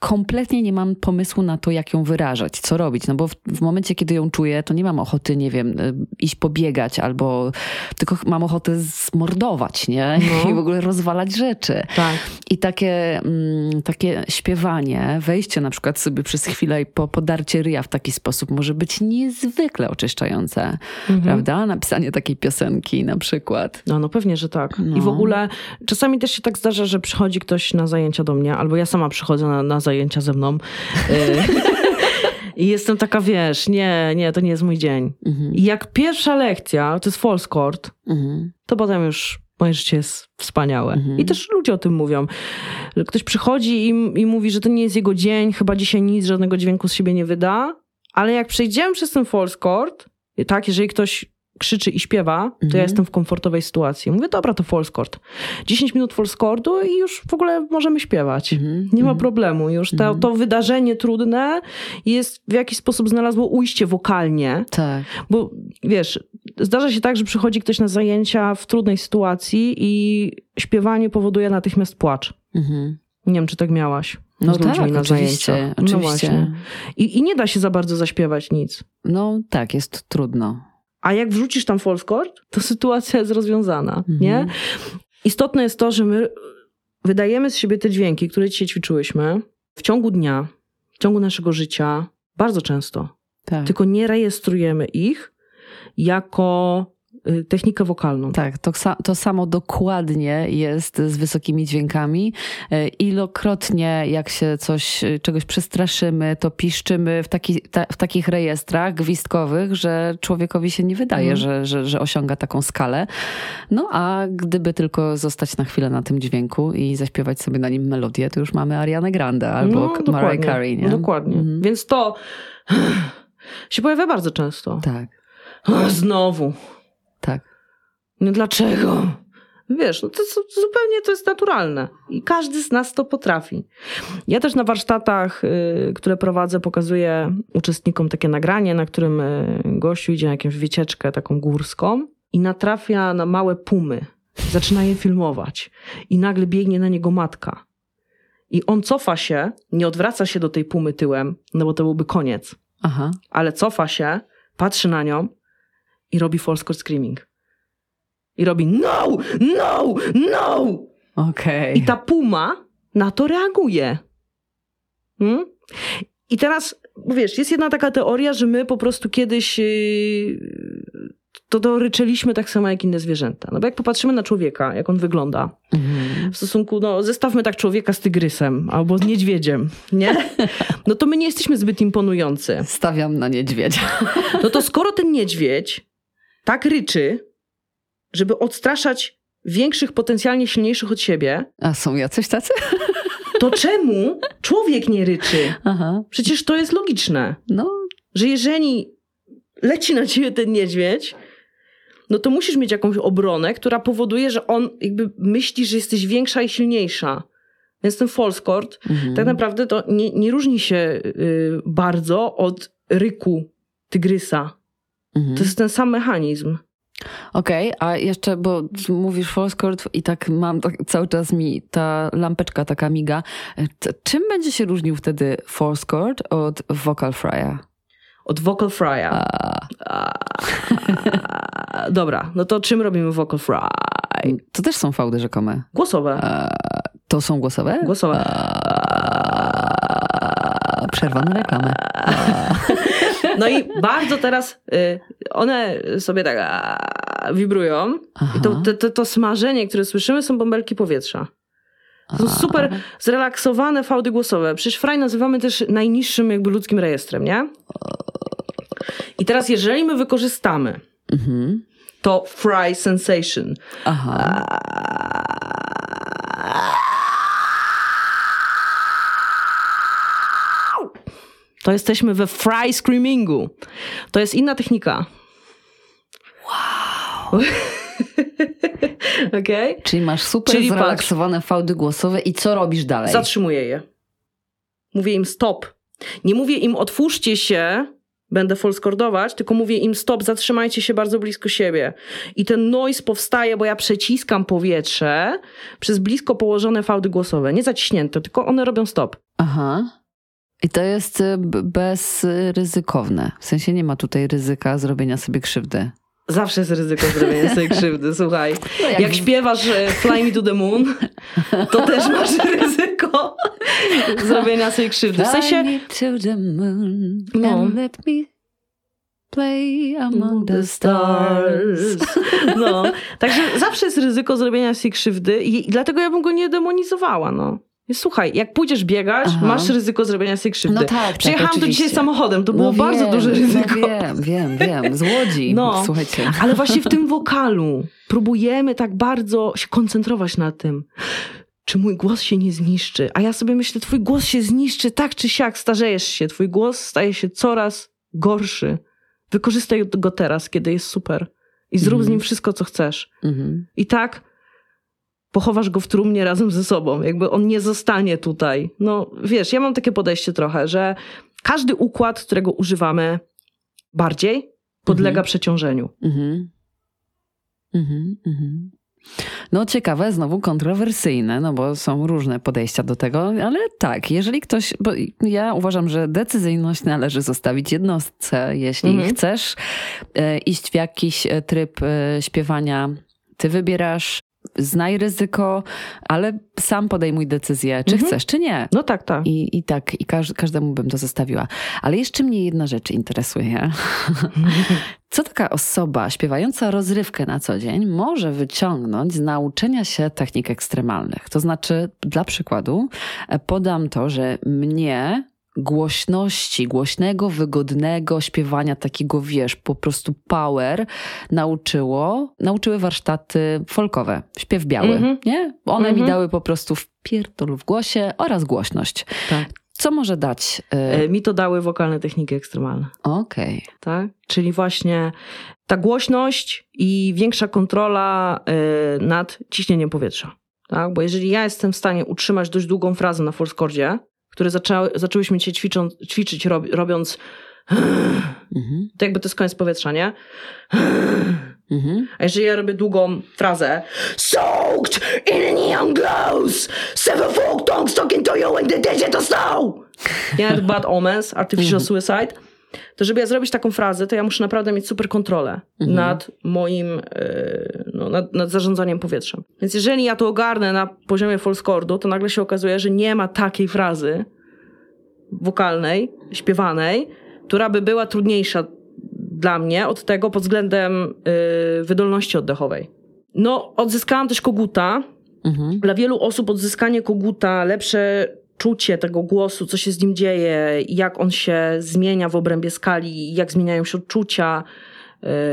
kompletnie nie mam pomysłu na to, jak ją wyrażać, co robić. No bo w, w, momencie, kiedy ją czuję, to nie mam ochoty, nie wiem, y, iść pobiegać albo tylko mam ochotę zmordować, nie? No. I w ogóle rozwalać rzeczy. Tak. I takie, mm, takie śpiewanie, wejście na przykład sobie przez chwilę i po podarcie ryja w taki sposób może być niezwykle oczyszczające, mhm. prawda? Napisanie takiej piosenki na przykład. No, no pewnie, że tak. No. I w ogóle czasami też się tak zdarza, że przychodzi ktoś na zajęcia do mnie, albo ja sama przychodzę na, na zajęcia ze mną. Y, I jestem taka, wiesz, nie, nie, to nie jest mój dzień. Mhm. I jak pierwsza lekcja, to jest false court, mhm. to potem już moje życie jest wspaniałe. Mhm. I też ludzie o tym mówią. Że ktoś przychodzi i, i mówi, że to nie jest jego dzień, chyba dzisiaj nic, żadnego dźwięku z siebie nie wyda, ale jak przejdziemy przez ten false court, tak, jeżeli ktoś krzyczy i śpiewa, to mhm. ja jestem w komfortowej sytuacji. Mówię, dobra, to false chord. 10 minut false chordu i już w ogóle możemy śpiewać. Mhm. Nie ma mhm. problemu. Już to, mhm. to wydarzenie trudne jest w jakiś sposób znalazło ujście wokalnie. Tak. Bo wiesz, zdarza się tak, że przychodzi ktoś na zajęcia w trudnej sytuacji i śpiewanie powoduje natychmiast płacz. Mhm. Nie wiem, czy tak miałaś. No z tak, na oczywiście, zajęcia. No oczywiście. No I, I nie da się za bardzo zaśpiewać nic. No tak, jest trudno. A jak wrzucisz tam false chord, to sytuacja jest rozwiązana, mhm. nie? Istotne jest to, że my wydajemy z siebie te dźwięki, które dzisiaj ćwiczyłyśmy w ciągu dnia, w ciągu naszego życia, bardzo często. Tak. Tylko nie rejestrujemy ich jako technikę wokalną. Tak, to, to samo dokładnie jest z wysokimi dźwiękami. Y, ilokrotnie, jak się coś, y, czegoś przestraszymy, to piszczymy w, taki, ta, w takich rejestrach gwizdkowych, że człowiekowi się nie wydaje, mm. że, że, że osiąga taką skalę. No a gdyby tylko zostać na chwilę na tym dźwięku i zaśpiewać sobie na nim melodię, to już mamy Arianę Grande albo no, Mariah Carey. Nie? Dokładnie. Mm. Więc to się pojawia bardzo często. Tak. Znowu. No dlaczego? Wiesz, no to, to zupełnie to jest naturalne i każdy z nas to potrafi. Ja też na warsztatach, y, które prowadzę, pokazuję uczestnikom takie nagranie, na którym y, gościu idzie na jakąś wycieczkę taką górską i natrafia na małe pumy. Zaczyna je filmować i nagle biegnie na niego matka. I on cofa się, nie odwraca się do tej pumy tyłem, no bo to byłby koniec. Aha. Ale cofa się, patrzy na nią i robi false screaming. I robi no, no, no! Okay. I ta puma na to reaguje. Hmm? I teraz, wiesz, jest jedna taka teoria, że my po prostu kiedyś yy, to, ryczeliśmy tak samo jak inne zwierzęta. No bo jak popatrzymy na człowieka, jak on wygląda, mm. w stosunku, no zestawmy tak człowieka z tygrysem albo z niedźwiedziem, nie? No to my nie jesteśmy zbyt imponujący. Stawiam na niedźwiedzia. No to skoro ten niedźwiedź tak ryczy, żeby odstraszać większych, potencjalnie silniejszych od siebie. A są jacyś tacy? To czemu człowiek nie ryczy? Aha. Przecież to jest logiczne. No. Że jeżeli leci na ciebie ten niedźwiedź, no to musisz mieć jakąś obronę, która powoduje, że on jakby myśli, że jesteś większa i silniejsza. Więc ten false chord mhm. tak naprawdę to nie, nie różni się y, bardzo od ryku tygrysa. Mhm. To jest ten sam mechanizm. Okej, okay, a jeszcze, bo mówisz false chord i tak mam tak, cały czas mi ta lampeczka taka miga. Czym będzie się różnił wtedy false chord od vocal fry'a? Od vocal fry'a. Dobra, no to czym robimy vocal fry? To też są fałdy rzekome. Głosowe. To są głosowe? Głosowe. Przerwa na reklamę. No i bardzo teraz y, one sobie tak wibrują. I to, to, to, smażenie, które słyszymy, są bąbelki powietrza. To są super zrelaksowane fałdy głosowe. Przecież fraj nazywamy też najniższym jakby ludzkim rejestrem, nie? I teraz jeżeli my wykorzystamy mhm. to fry sensation. Aha. To jesteśmy we fry screamingu. To jest inna technika. Wow. okay? Czyli masz super Czyli zrelaksowane patrz, fałdy głosowe i co robisz dalej? Zatrzymuję je. Mówię im stop. Nie mówię im otwórzcie się, będę folskordować, tylko mówię im stop, zatrzymajcie się bardzo blisko siebie. I ten noise powstaje, bo ja przeciskam powietrze przez blisko położone fałdy głosowe. Nie zaciśnięte, tylko one robią stop. Aha. I to jest y, bezryzykowne. W sensie nie ma tutaj ryzyka zrobienia sobie krzywdy. Zawsze jest ryzyko zrobienia sobie krzywdy, słuchaj. No jak... jak... śpiewasz e, Fly Me to the Moon, to też masz ryzyko zrobienia sobie krzywdy. W sensie... Fly me to the moon no. let me play among the stars. No, także zawsze jest ryzyko zrobienia sobie krzywdy i dlatego ja bym go nie demonizowała, no. Słuchaj, jak pójdziesz biegać, Aha. masz ryzyko zrobienia sobie krzywdy. No tak, Przyjechałam tak, tu dzisiaj samochodem, to było no bardzo duże no ryzyko. No wiem, wiem, wiem, z Łodzi, no, słuchajcie. Ale właśnie w tym wokalu próbujemy tak bardzo się koncentrować na tym, czy mój głos się nie zniszczy. A ja sobie myślę, twój głos się zniszczy tak czy siak, starzejesz się, twój głos staje się coraz gorszy. Wykorzystaj go teraz, kiedy jest super. I zrób mhm. z nim wszystko, co chcesz. Mhm. I tak pochowasz go w trumnie razem ze sobą. Jakby on nie zostanie tutaj. No wiesz, ja mam takie podejście trochę, że każdy układ, którego używamy bardziej, podlega mhm. przeciążeniu. Mhm. Mhm, mhm. No ciekawe, znowu kontrowersyjne, no bo są różne podejścia do tego, ale tak, jeżeli ktoś, bo ja uważam, że decyzyjność należy zostawić jednostce, jeśli mhm. chcesz e, iść w jakiś e, tryb e, śpiewania, ty wybierasz znaj ryzyko, ale sam podejmuj decyzję, czy mhm. chcesz, czy nie. No tak, tak. I, i tak, i każ, każdemu bym to zostawiła. Ale jeszcze mnie jedna rzecz interesuje. Co taka osoba śpiewająca rozrywkę na co dzień może wyciągnąć z nauczenia się technik ekstremalnych? To znaczy, dla przykładu, podam to, że mnie głośności, głośnego, wygodnego śpiewania, takiego wiesz, po prostu power nauczyło, nauczyły warsztaty folkowe, śpiew biały, mm -hmm. nie? One mm -hmm. mi dały po prostu wpierdol w głosie oraz głośność. Tak. Co może dać? Y... Mi to dały wokalne techniki ekstremalne. Okej. Okay. Tak? Czyli właśnie ta głośność i większa kontrola y, nad ciśnieniem powietrza. Tak? Bo jeżeli ja jestem w stanie utrzymać dość długą frazę na falskordzie, które zaczęły, zaczęłyśmy dzisiaj ćwicząc, ćwiczyć, rob, robiąc mhm. to jakby to jest koniec powietrza, nie? Mhm. A jeżeli ja robię długą frazę Soaked in neon glows Seven folk tongues talking to you in the digital snow Nie, Bad Omens, Artificial mhm. Suicide to żeby ja zrobić taką frazę, to ja muszę naprawdę mieć super kontrolę mhm. nad moim, e, no, nad, nad, zarządzaniem powietrzem. Więc jeżeli ja to ogarnę na poziomie false chordu, to nagle się okazuje, że nie ma takiej frazy wokalnej, śpiewanej, która by była trudniejsza dla mnie od tego pod względem yy, wydolności oddechowej. No, odzyskałam też koguta. Mhm. Dla wielu osób odzyskanie koguta, lepsze czucie tego głosu, co się z nim dzieje, jak on się zmienia w obrębie skali, jak zmieniają się odczucia,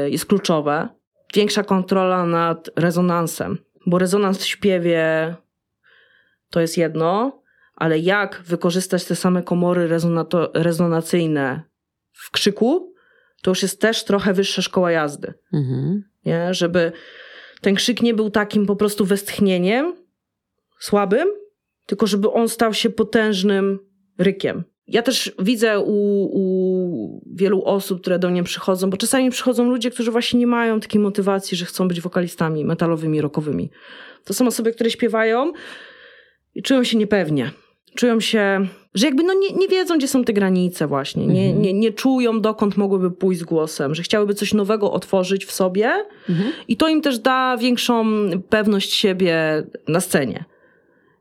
y, jest kluczowe. Większa kontrola nad rezonansem, bo rezonans w śpiewie to jest jedno, ale jak wykorzystać te same komory rezonacyjne w krzyku, to już jest też trochę wyższa szkoła jazdy. Mhm. Nie? Żeby ten krzyk nie był takim po prostu westchnieniem słabym, tylko żeby on stał się potężnym rykiem. Ja też widzę u, u, wielu osób, które do mnie przychodzą, bo czasami przychodzą ludzie, którzy właśnie nie mają takiej motywacji, że chcą być wokalistami metalowymi, rockowymi. To są osoby, które śpiewają i czują się niepewnie. Czują się, że jakby no nie, nie wiedzą, gdzie są te granice właśnie. Nie, mhm. nie, nie czują, dokąd mogłyby pójść z głosem. Że chciałyby coś nowego otworzyć w sobie mhm. i to im też da większą pewność siebie na scenie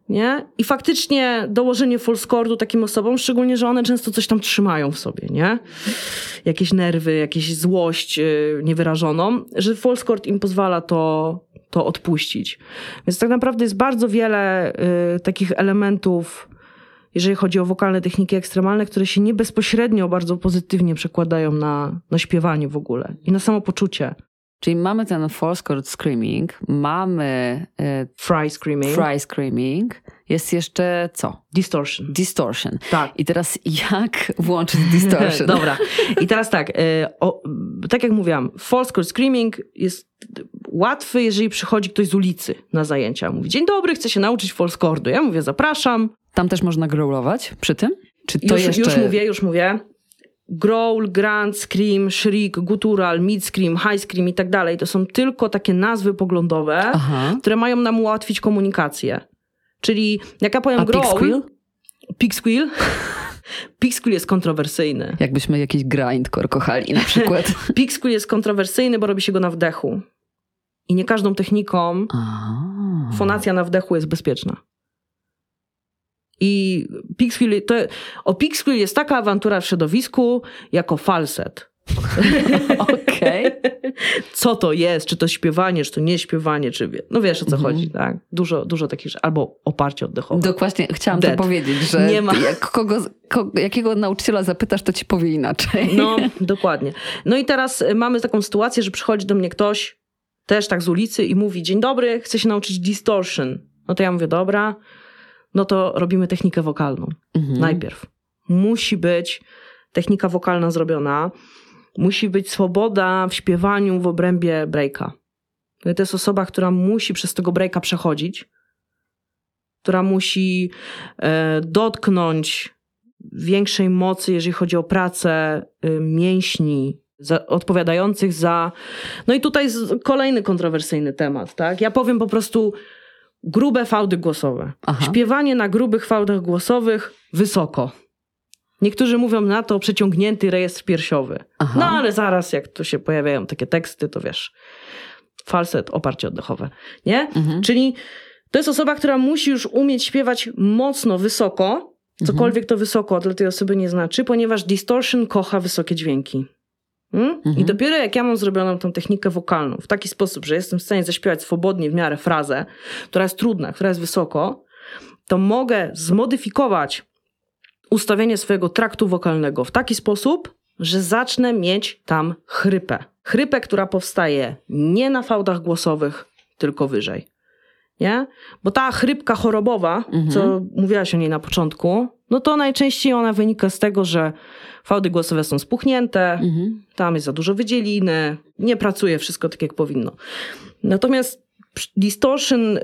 nie? I faktycznie dołożenie full takim osobom, szczególnie, że one często coś tam trzymają w sobie, nie? Jakieś nerwy, jakieś złość yy, niewyrażoną, że full im pozwala to, to odpuścić. Więc tak naprawdę jest bardzo wiele yy, takich elementów, jeżeli chodzi o wokalne techniki ekstremalne, które się nie bezpośrednio bardzo pozytywnie przekładają na, na śpiewanie w ogóle i na samopoczucie. Czyli mamy ten false chord screaming, mamy e, fry screaming. Fry screaming. Jest jeszcze co? Distortion. Distortion. Tak. I teraz jak włączyć distortion? Dobra. I teraz tak, e, o, tak jak mówiłam, false chord screaming jest łatwy, jeżeli przychodzi ktoś z ulicy na zajęcia. Mówi, dzień dobry, chcę się nauczyć false chordu. Ja mówię, zapraszam. Tam też można growlować przy tym? Czy to już, jeszcze... już mówię, już mówię growl, grand, scream, shriek, guttural, mid scream, high scream i tak dalej, to są tylko takie nazwy poglądowe, Aha. które mają nam ułatwić komunikację. Czyli jak ja powiem A growl... squeal? Pig squeal jest kontrowersyjny. Jakbyśmy jakiś grindcore kochali na przykład. Pig squeal jest kontrowersyjny, bo robi się go na wdechu. I nie każdą techniką A. fonacja na wdechu jest bezpieczna. I pig squeal, to, o pig squeal jest taka awantura w środowisku, jako falset. Okej. Co to jest? Czy to śpiewanie, czy to nie śpiewanie, czy wie. No wiesz o co Mhm. chodzi, tak? Dużo, dużo takich. Albo oparcie oddechowe. Dokładnie, chciałam Dead. to powiedzieć, że Nie ma. jak kogo, kogo, jakiego nauczyciela zapytasz, to ci powie inaczej. No, dokładnie. No i teraz y, mamy taką sytuację, że przychodzi do mnie ktoś, też tak z ulicy i mówi, dzień dobry, chcę się nauczyć distortion. No to ja mówię, dobra, no to robimy technikę wokalną. Mhm. Najpierw. Musi być technika wokalna zrobiona, musi być swoboda w śpiewaniu w obrębie breaka. No To jest osoba, która musi przez tego breaka przechodzić, która musi e, dotknąć większej mocy, jeżeli chodzi o pracę y, mięśni za, odpowiadających za. No i tutaj kolejny kontrowersyjny temat, tak? Ja powiem po prostu grube fałdy głosowe. Aha. Śpiewanie na grubych fałdach głosowych wysoko. Niektórzy mówią na to przeciągnięty rejestr piersiowy. Aha. No ale zaraz, jak tu się pojawiają takie teksty, to wiesz, falset, oparcie oddechowe, nie? Mhm. Czyli to jest osoba, która musi już umieć śpiewać mocno, wysoko, cokolwiek to wysoko dla tej osoby nie znaczy, ponieważ distortion kocha wysokie dźwięki. Mm? Mhm. I dopiero jak ja mam zrobioną tą technikę wokalną w taki sposób, że jestem w stanie zaśpiewać swobodnie w miarę frazę, która jest trudna, która jest wysoko, to mogę zmodyfikować ustawienie swojego traktu wokalnego w taki sposób, że zacznę mieć tam chrypę. Chrypę, która powstaje nie na fałdach głosowych, tylko wyżej. Nie? Bo ta chrypka chorobowa, Mhm. co mówiłaś o niej na początku, no to najczęściej ona wynika z tego, że fałdy głosowe są spuchnięte, Mhm. tam jest za dużo wydzieliny, nie pracuje wszystko tak, jak powinno. Natomiast distortion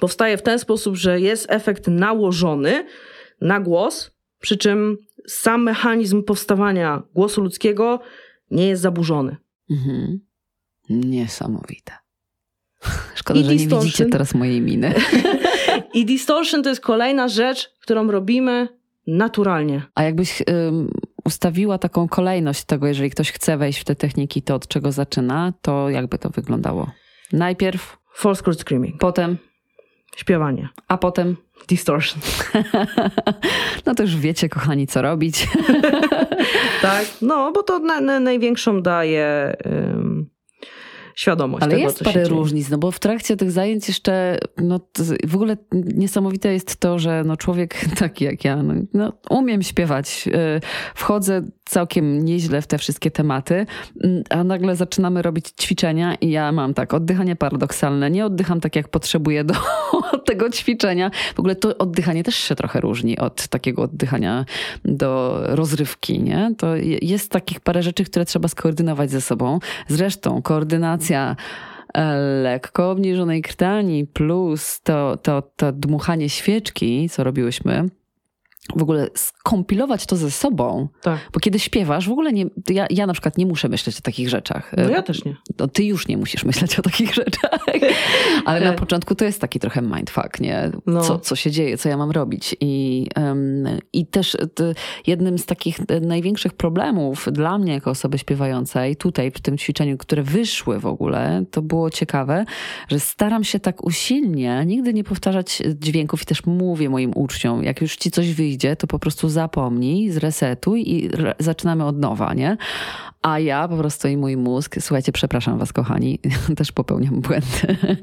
powstaje w ten sposób, że jest efekt nałożony na głos, przy czym sam mechanizm powstawania głosu ludzkiego nie jest zaburzony. Mhm. Niesamowite. Szkoda, I że nie distortion. widzicie teraz mojej miny. I distortion to jest kolejna rzecz, którą robimy naturalnie. A jakbyś ym, ustawiła taką kolejność tego, jeżeli ktoś chce wejść w te techniki, to od czego zaczyna, to jakby to wyglądało? Najpierw, False chord screaming, potem, śpiewanie, a potem. distortion. No to już wiecie, kochani, co robić. tak? No, bo to na, na, największą daje ym, świadomość Ale tego, jest co parę różnic, no bo w trakcie tych zajęć jeszcze, no w ogóle niesamowite jest to, że no człowiek taki jak ja, no, no umiem śpiewać, yy, wchodzę całkiem nieźle w te wszystkie tematy, mm, a nagle zaczynamy robić ćwiczenia i ja mam tak, oddychanie paradoksalne, nie oddycham tak jak potrzebuję do tego ćwiczenia. W ogóle to oddychanie też się trochę różni od takiego oddychania do rozrywki, nie? To je- jest takich parę rzeczy, które trzeba skoordynować ze sobą. Zresztą koordynacja e, lekko obniżonej krtani plus to, to, to dmuchanie świeczki, co robiłyśmy, w ogóle skompilować to ze sobą, Tak. bo kiedy śpiewasz, w ogóle nie, ja, ja na przykład nie muszę myśleć o takich rzeczach. No ja też nie. No, ty już nie musisz myśleć o takich rzeczach. Ale na początku to jest taki trochę mindfuck, nie? No. Co, co się dzieje, co ja mam robić. I, em, i też t, jednym z takich e, największych problemów dla mnie jako osoby śpiewającej tutaj w tym ćwiczeniu, które wyszły w ogóle, to było ciekawe, że staram się tak usilnie nigdy nie powtarzać dźwięków i też mówię moim uczniom, jak już ci coś wyjdzie, to po prostu zapomnij, zresetuj i re- zaczynamy od nowa, nie? A ja po prostu i mój mózg, słuchajcie, przepraszam was kochani, też popełniam błędy.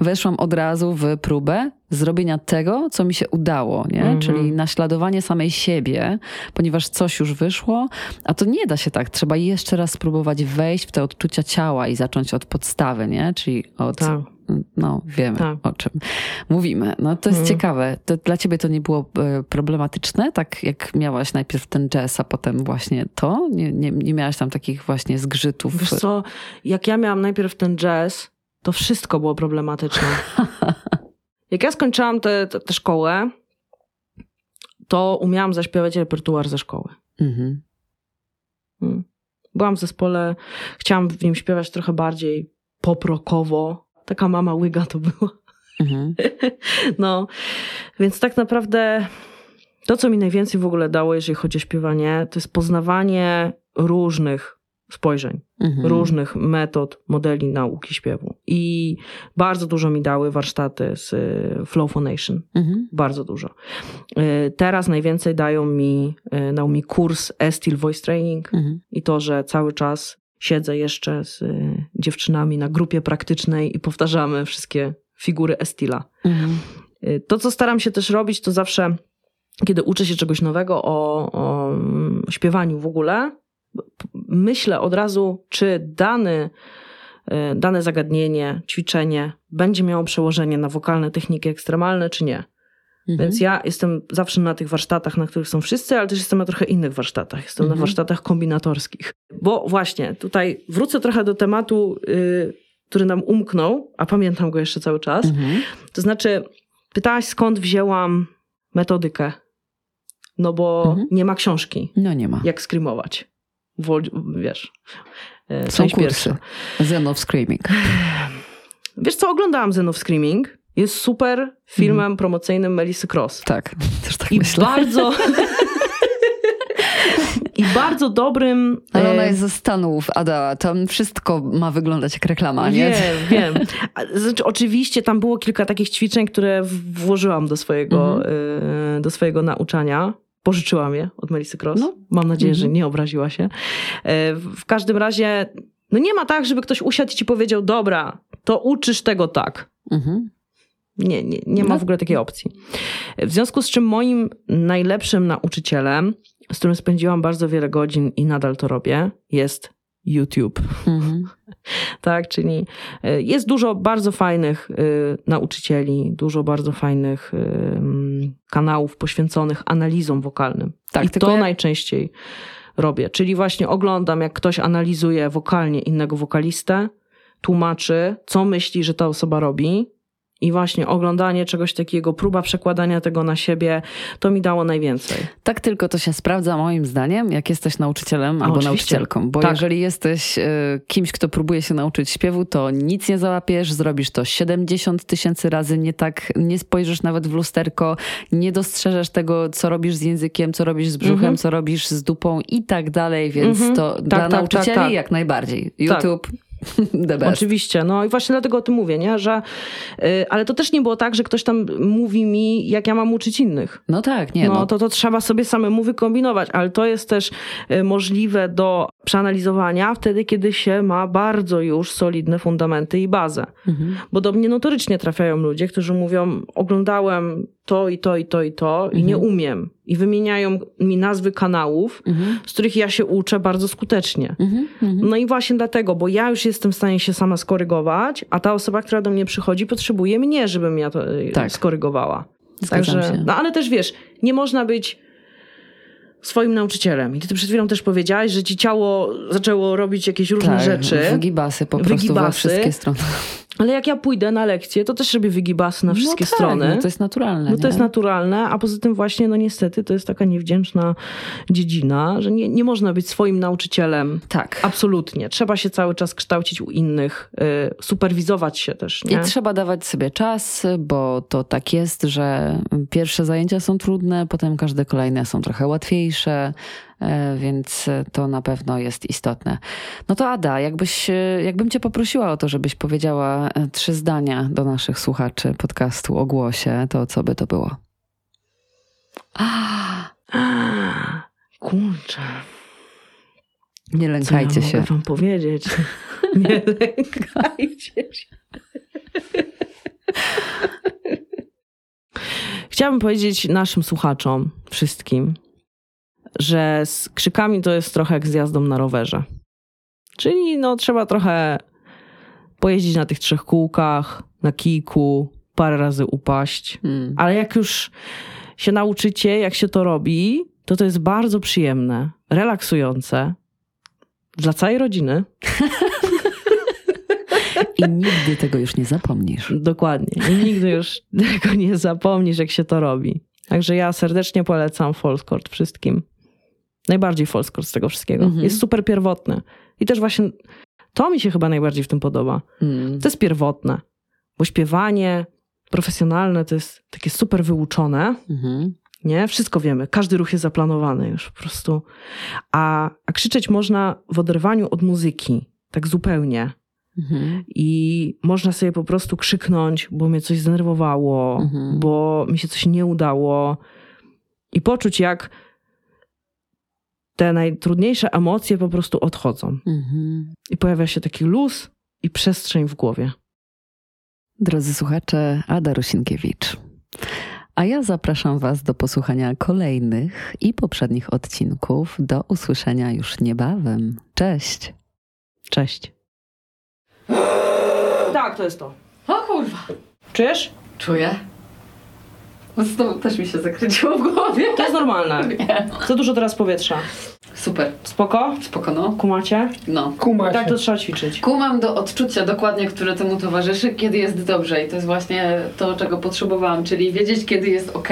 Weszłam od razu w próbę zrobienia tego, co mi się udało, nie? Mhm. Czyli naśladowanie samej siebie, ponieważ coś już wyszło, a to nie da się tak. Trzeba jeszcze raz spróbować wejść w te odczucia ciała i zacząć od podstawy, nie? Czyli od Tak. No wiemy Tak. o czym mówimy. No to jest Mhm. ciekawe. To dla ciebie to nie było e, problematyczne, tak jak miałaś najpierw ten jazz, a potem właśnie to? Nie, nie, nie miałaś tam takich właśnie zgrzytów? Wiesz co, jak ja miałam najpierw ten jazz, to wszystko było problematyczne. Jak ja skończyłam tę te, te, szkołę, to umiałam zaśpiewać repertuar ze szkoły. Mhm. Mm. Byłam w zespole, chciałam w nim śpiewać trochę bardziej poprokowo. Taka mama łyga to była. Mhm. No, więc tak naprawdę to, co mi najwięcej w ogóle dało, jeżeli chodzi o śpiewanie, to jest poznawanie różnych spojrzeń, mhm. różnych metod, modeli nauki śpiewu. I bardzo dużo mi dały warsztaty z y, Flow Foundation. Mhm. Bardzo dużo. Y, teraz najwięcej dają mi, y, dał mi kurs Estil Voice Training mhm. i to, że cały czas siedzę jeszcze z dziewczynami na grupie praktycznej i powtarzamy wszystkie figury Estila. Mhm. To, co staram się też robić, to zawsze, kiedy uczę się czegoś nowego o, o mm, śpiewaniu w ogóle, myślę od razu, czy dany, e, dane zagadnienie, ćwiczenie będzie miało przełożenie na wokalne techniki ekstremalne, czy nie. Mhm. Więc ja jestem zawsze na tych warsztatach, na których są wszyscy, ale też jestem na trochę innych warsztatach. Jestem mhm. na warsztatach kombinatorskich. Bo właśnie, tutaj wrócę trochę do tematu, yy, który nam umknął, a pamiętam go jeszcze cały czas. Mhm. To znaczy, pytałaś skąd wzięłam metodykę. No bo mhm. nie ma książki. No nie ma. Jak skrymować wiesz. E, Są kursy. Zen of Screaming. Wiesz co, oglądałam Zen of Screaming. Jest super filmem mm. promocyjnym Melisy Cross. Tak, też tak I myślę. bardzo... I bardzo dobrym. Ale ona e, jest ze Stanów, Ada. Tam wszystko ma wyglądać jak reklama, nie? Wiem, wiem. Znaczy, oczywiście tam było kilka takich ćwiczeń, które włożyłam do swojego, mm -hmm. do swojego nauczania. Pożyczyłam je od Melisy Cross. No. Mam nadzieję, mhm. że nie obraziła się. E, w każdym razie, no nie ma tak, żeby ktoś usiadł i ci powiedział, dobra, to uczysz tego tak. Mhm. Nie, nie, nie ma no. w ogóle takiej opcji. W związku z czym moim najlepszym nauczycielem, z którym spędziłam bardzo wiele godzin i nadal to robię, jest YouTube. Mhm. tak, czyli e, jest dużo bardzo fajnych y, nauczycieli, dużo bardzo fajnych y, kanałów poświęconych analizom wokalnym. Tak, I to najczęściej robię. Czyli właśnie oglądam, jak ktoś analizuje wokalnie innego wokalistę, tłumaczy, co myśli, że ta osoba robi, i właśnie oglądanie czegoś takiego, próba przekładania tego na siebie, to mi dało najwięcej. Tak tylko to się sprawdza moim zdaniem, jak jesteś nauczycielem albo oczywiście. nauczycielką. Bo tak. jeżeli jesteś y, kimś, kto próbuje się nauczyć śpiewu, to nic nie załapiesz, zrobisz to 70 tysięcy razy, nie tak, nie spojrzysz nawet w lusterko, nie dostrzeżesz tego, co robisz z językiem, co robisz z brzuchem, mm -hmm. co robisz z dupą i tak dalej, więc mm -hmm. to tak, dla tak, tak nauczycieli tak, jak najbardziej. YouTube Oczywiście, no i właśnie dlatego o tym mówię, nie? że yy, ale to też nie było tak, że ktoś tam mówi mi, jak ja mam uczyć innych. No tak, nie. No, no. To, to trzeba sobie samemu wykombinować, ale to jest też yy, możliwe do przeanalizowania wtedy, kiedy się ma bardzo już solidne fundamenty i bazę. Mhm. Bo do mnie notorycznie trafiają ludzie, którzy mówią, oglądałem to i to i to i to mhm. i nie mhm. umiem. I wymieniają mi nazwy kanałów, mhm. z których ja się uczę bardzo skutecznie. Mhm. mhm. No i właśnie dlatego, bo ja już jestem w stanie się sama skorygować, a ta osoba, która do mnie przychodzi, potrzebuje mnie, żebym ja to e, tak. skorygowała. Zgadzam Także, się. no ale też wiesz, nie można być swoim nauczycielem. I ty przed chwilą też powiedziałaś, że ci ciało zaczęło robić jakieś różne tak, rzeczy. Wygibasy po prostu wygibasy. we wszystkie strony. Ale jak ja pójdę na lekcję, to też robię wygibasy na no wszystkie no tak, strony. No to jest naturalne. No to jest naturalne, a poza tym właśnie, no niestety, to jest taka niewdzięczna dziedzina, że nie, nie można być swoim nauczycielem. Tak. Absolutnie. Trzeba się cały czas kształcić u innych, y, superwizować się też. Nie? I trzeba dawać sobie czas, bo to tak jest, że pierwsze zajęcia są trudne, potem każde kolejne są trochę łatwiejsze. E, więc to na pewno jest istotne. No to Ada, jakbyś, e, jakbym cię poprosiła o to, żebyś powiedziała e, trzy zdania do naszych słuchaczy podcastu o głosie, to co by to było? A, a kurczę. Nie lękajcie ja się. Mogę wam powiedzieć. Nie lękajcie się. Chciałabym powiedzieć naszym słuchaczom, wszystkim, że z krzykami to jest trochę jak z jazdą na rowerze. Czyli no, trzeba trochę pojeździć na tych trzech kółkach, na kijku, parę razy upaść. Hmm. Ale jak już się nauczycie, jak się to robi, to to jest bardzo przyjemne, relaksujące dla całej rodziny. I nigdy tego już nie zapomnisz. Dokładnie. I nigdy już tego nie zapomnisz, jak się to robi. Także ja serdecznie polecam Folskort wszystkim. Najbardziej folklor z tego wszystkiego. Mhm. Jest super pierwotny. I też właśnie to mi się chyba najbardziej w tym podoba. Mm. To jest pierwotne. Bo śpiewanie profesjonalne to jest takie super wyuczone. Mhm. Nie? Wszystko wiemy. Każdy ruch jest zaplanowany już po prostu. A, a krzyczeć można w oderwaniu od muzyki. Tak zupełnie. Mhm. I można sobie po prostu krzyknąć, bo mnie coś zdenerwowało, Mhm. bo mi się coś nie udało. I poczuć, jak te najtrudniejsze emocje po prostu odchodzą. Mhm. I pojawia się taki luz i przestrzeń w głowie. Drodzy słuchacze, Ada Rusinkiewicz. A ja zapraszam Was do posłuchania kolejnych i poprzednich odcinków. Do usłyszenia już niebawem. Cześć! Cześć. Tak, to jest to. O kurwa! Czujesz? Czuję. Znowu też mi się zakręciło w głowie. To jest normalne. Nie. Za dużo teraz powietrza. Super. Spoko? Spoko, no. Kumacie? No. Kuma Tak to trzeba ćwiczyć. Kumam do odczucia dokładnie, które temu towarzyszy, kiedy jest dobrze i to jest właśnie to, czego potrzebowałam, czyli wiedzieć, kiedy jest ok,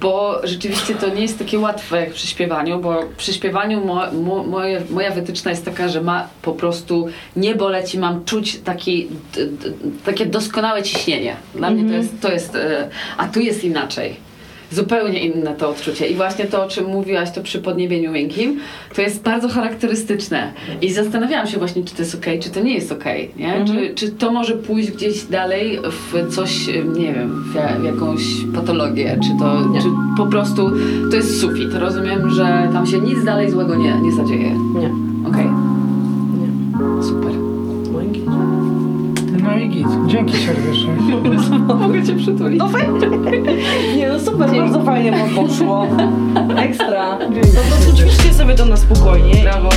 bo rzeczywiście to nie jest takie łatwe jak przy śpiewaniu, bo przy śpiewaniu mo, mo, moje, moja wytyczna jest taka, że ma po prostu nie boleć i mam czuć taki, d, d, takie doskonałe ciśnienie. Dla mnie to jest, to jest, e, a tu jest inaczej. Zupełnie inne to odczucie. I właśnie to, o czym mówiłaś, to przy podniebieniu miękkim, to jest bardzo charakterystyczne. I zastanawiałam się właśnie, czy to jest okej, czy to nie jest okej, nie? Czy, czy to może pójść gdzieś dalej w coś, nie wiem, w, ja- w jakąś patologię, czy to, Nie. czy po prostu to jest sufit. Rozumiem, że tam się nic dalej złego nie, nie zadzieje. Nie. Okej, Nie. Git. Dzięki serdecznie. Mogę cię przytulić. No fajnie. Nie, no super, bardzo fajnie wam poszło. Ekstra. Dzięki Po prostu ćwiczcie sobie to na spokojnie. Brawo.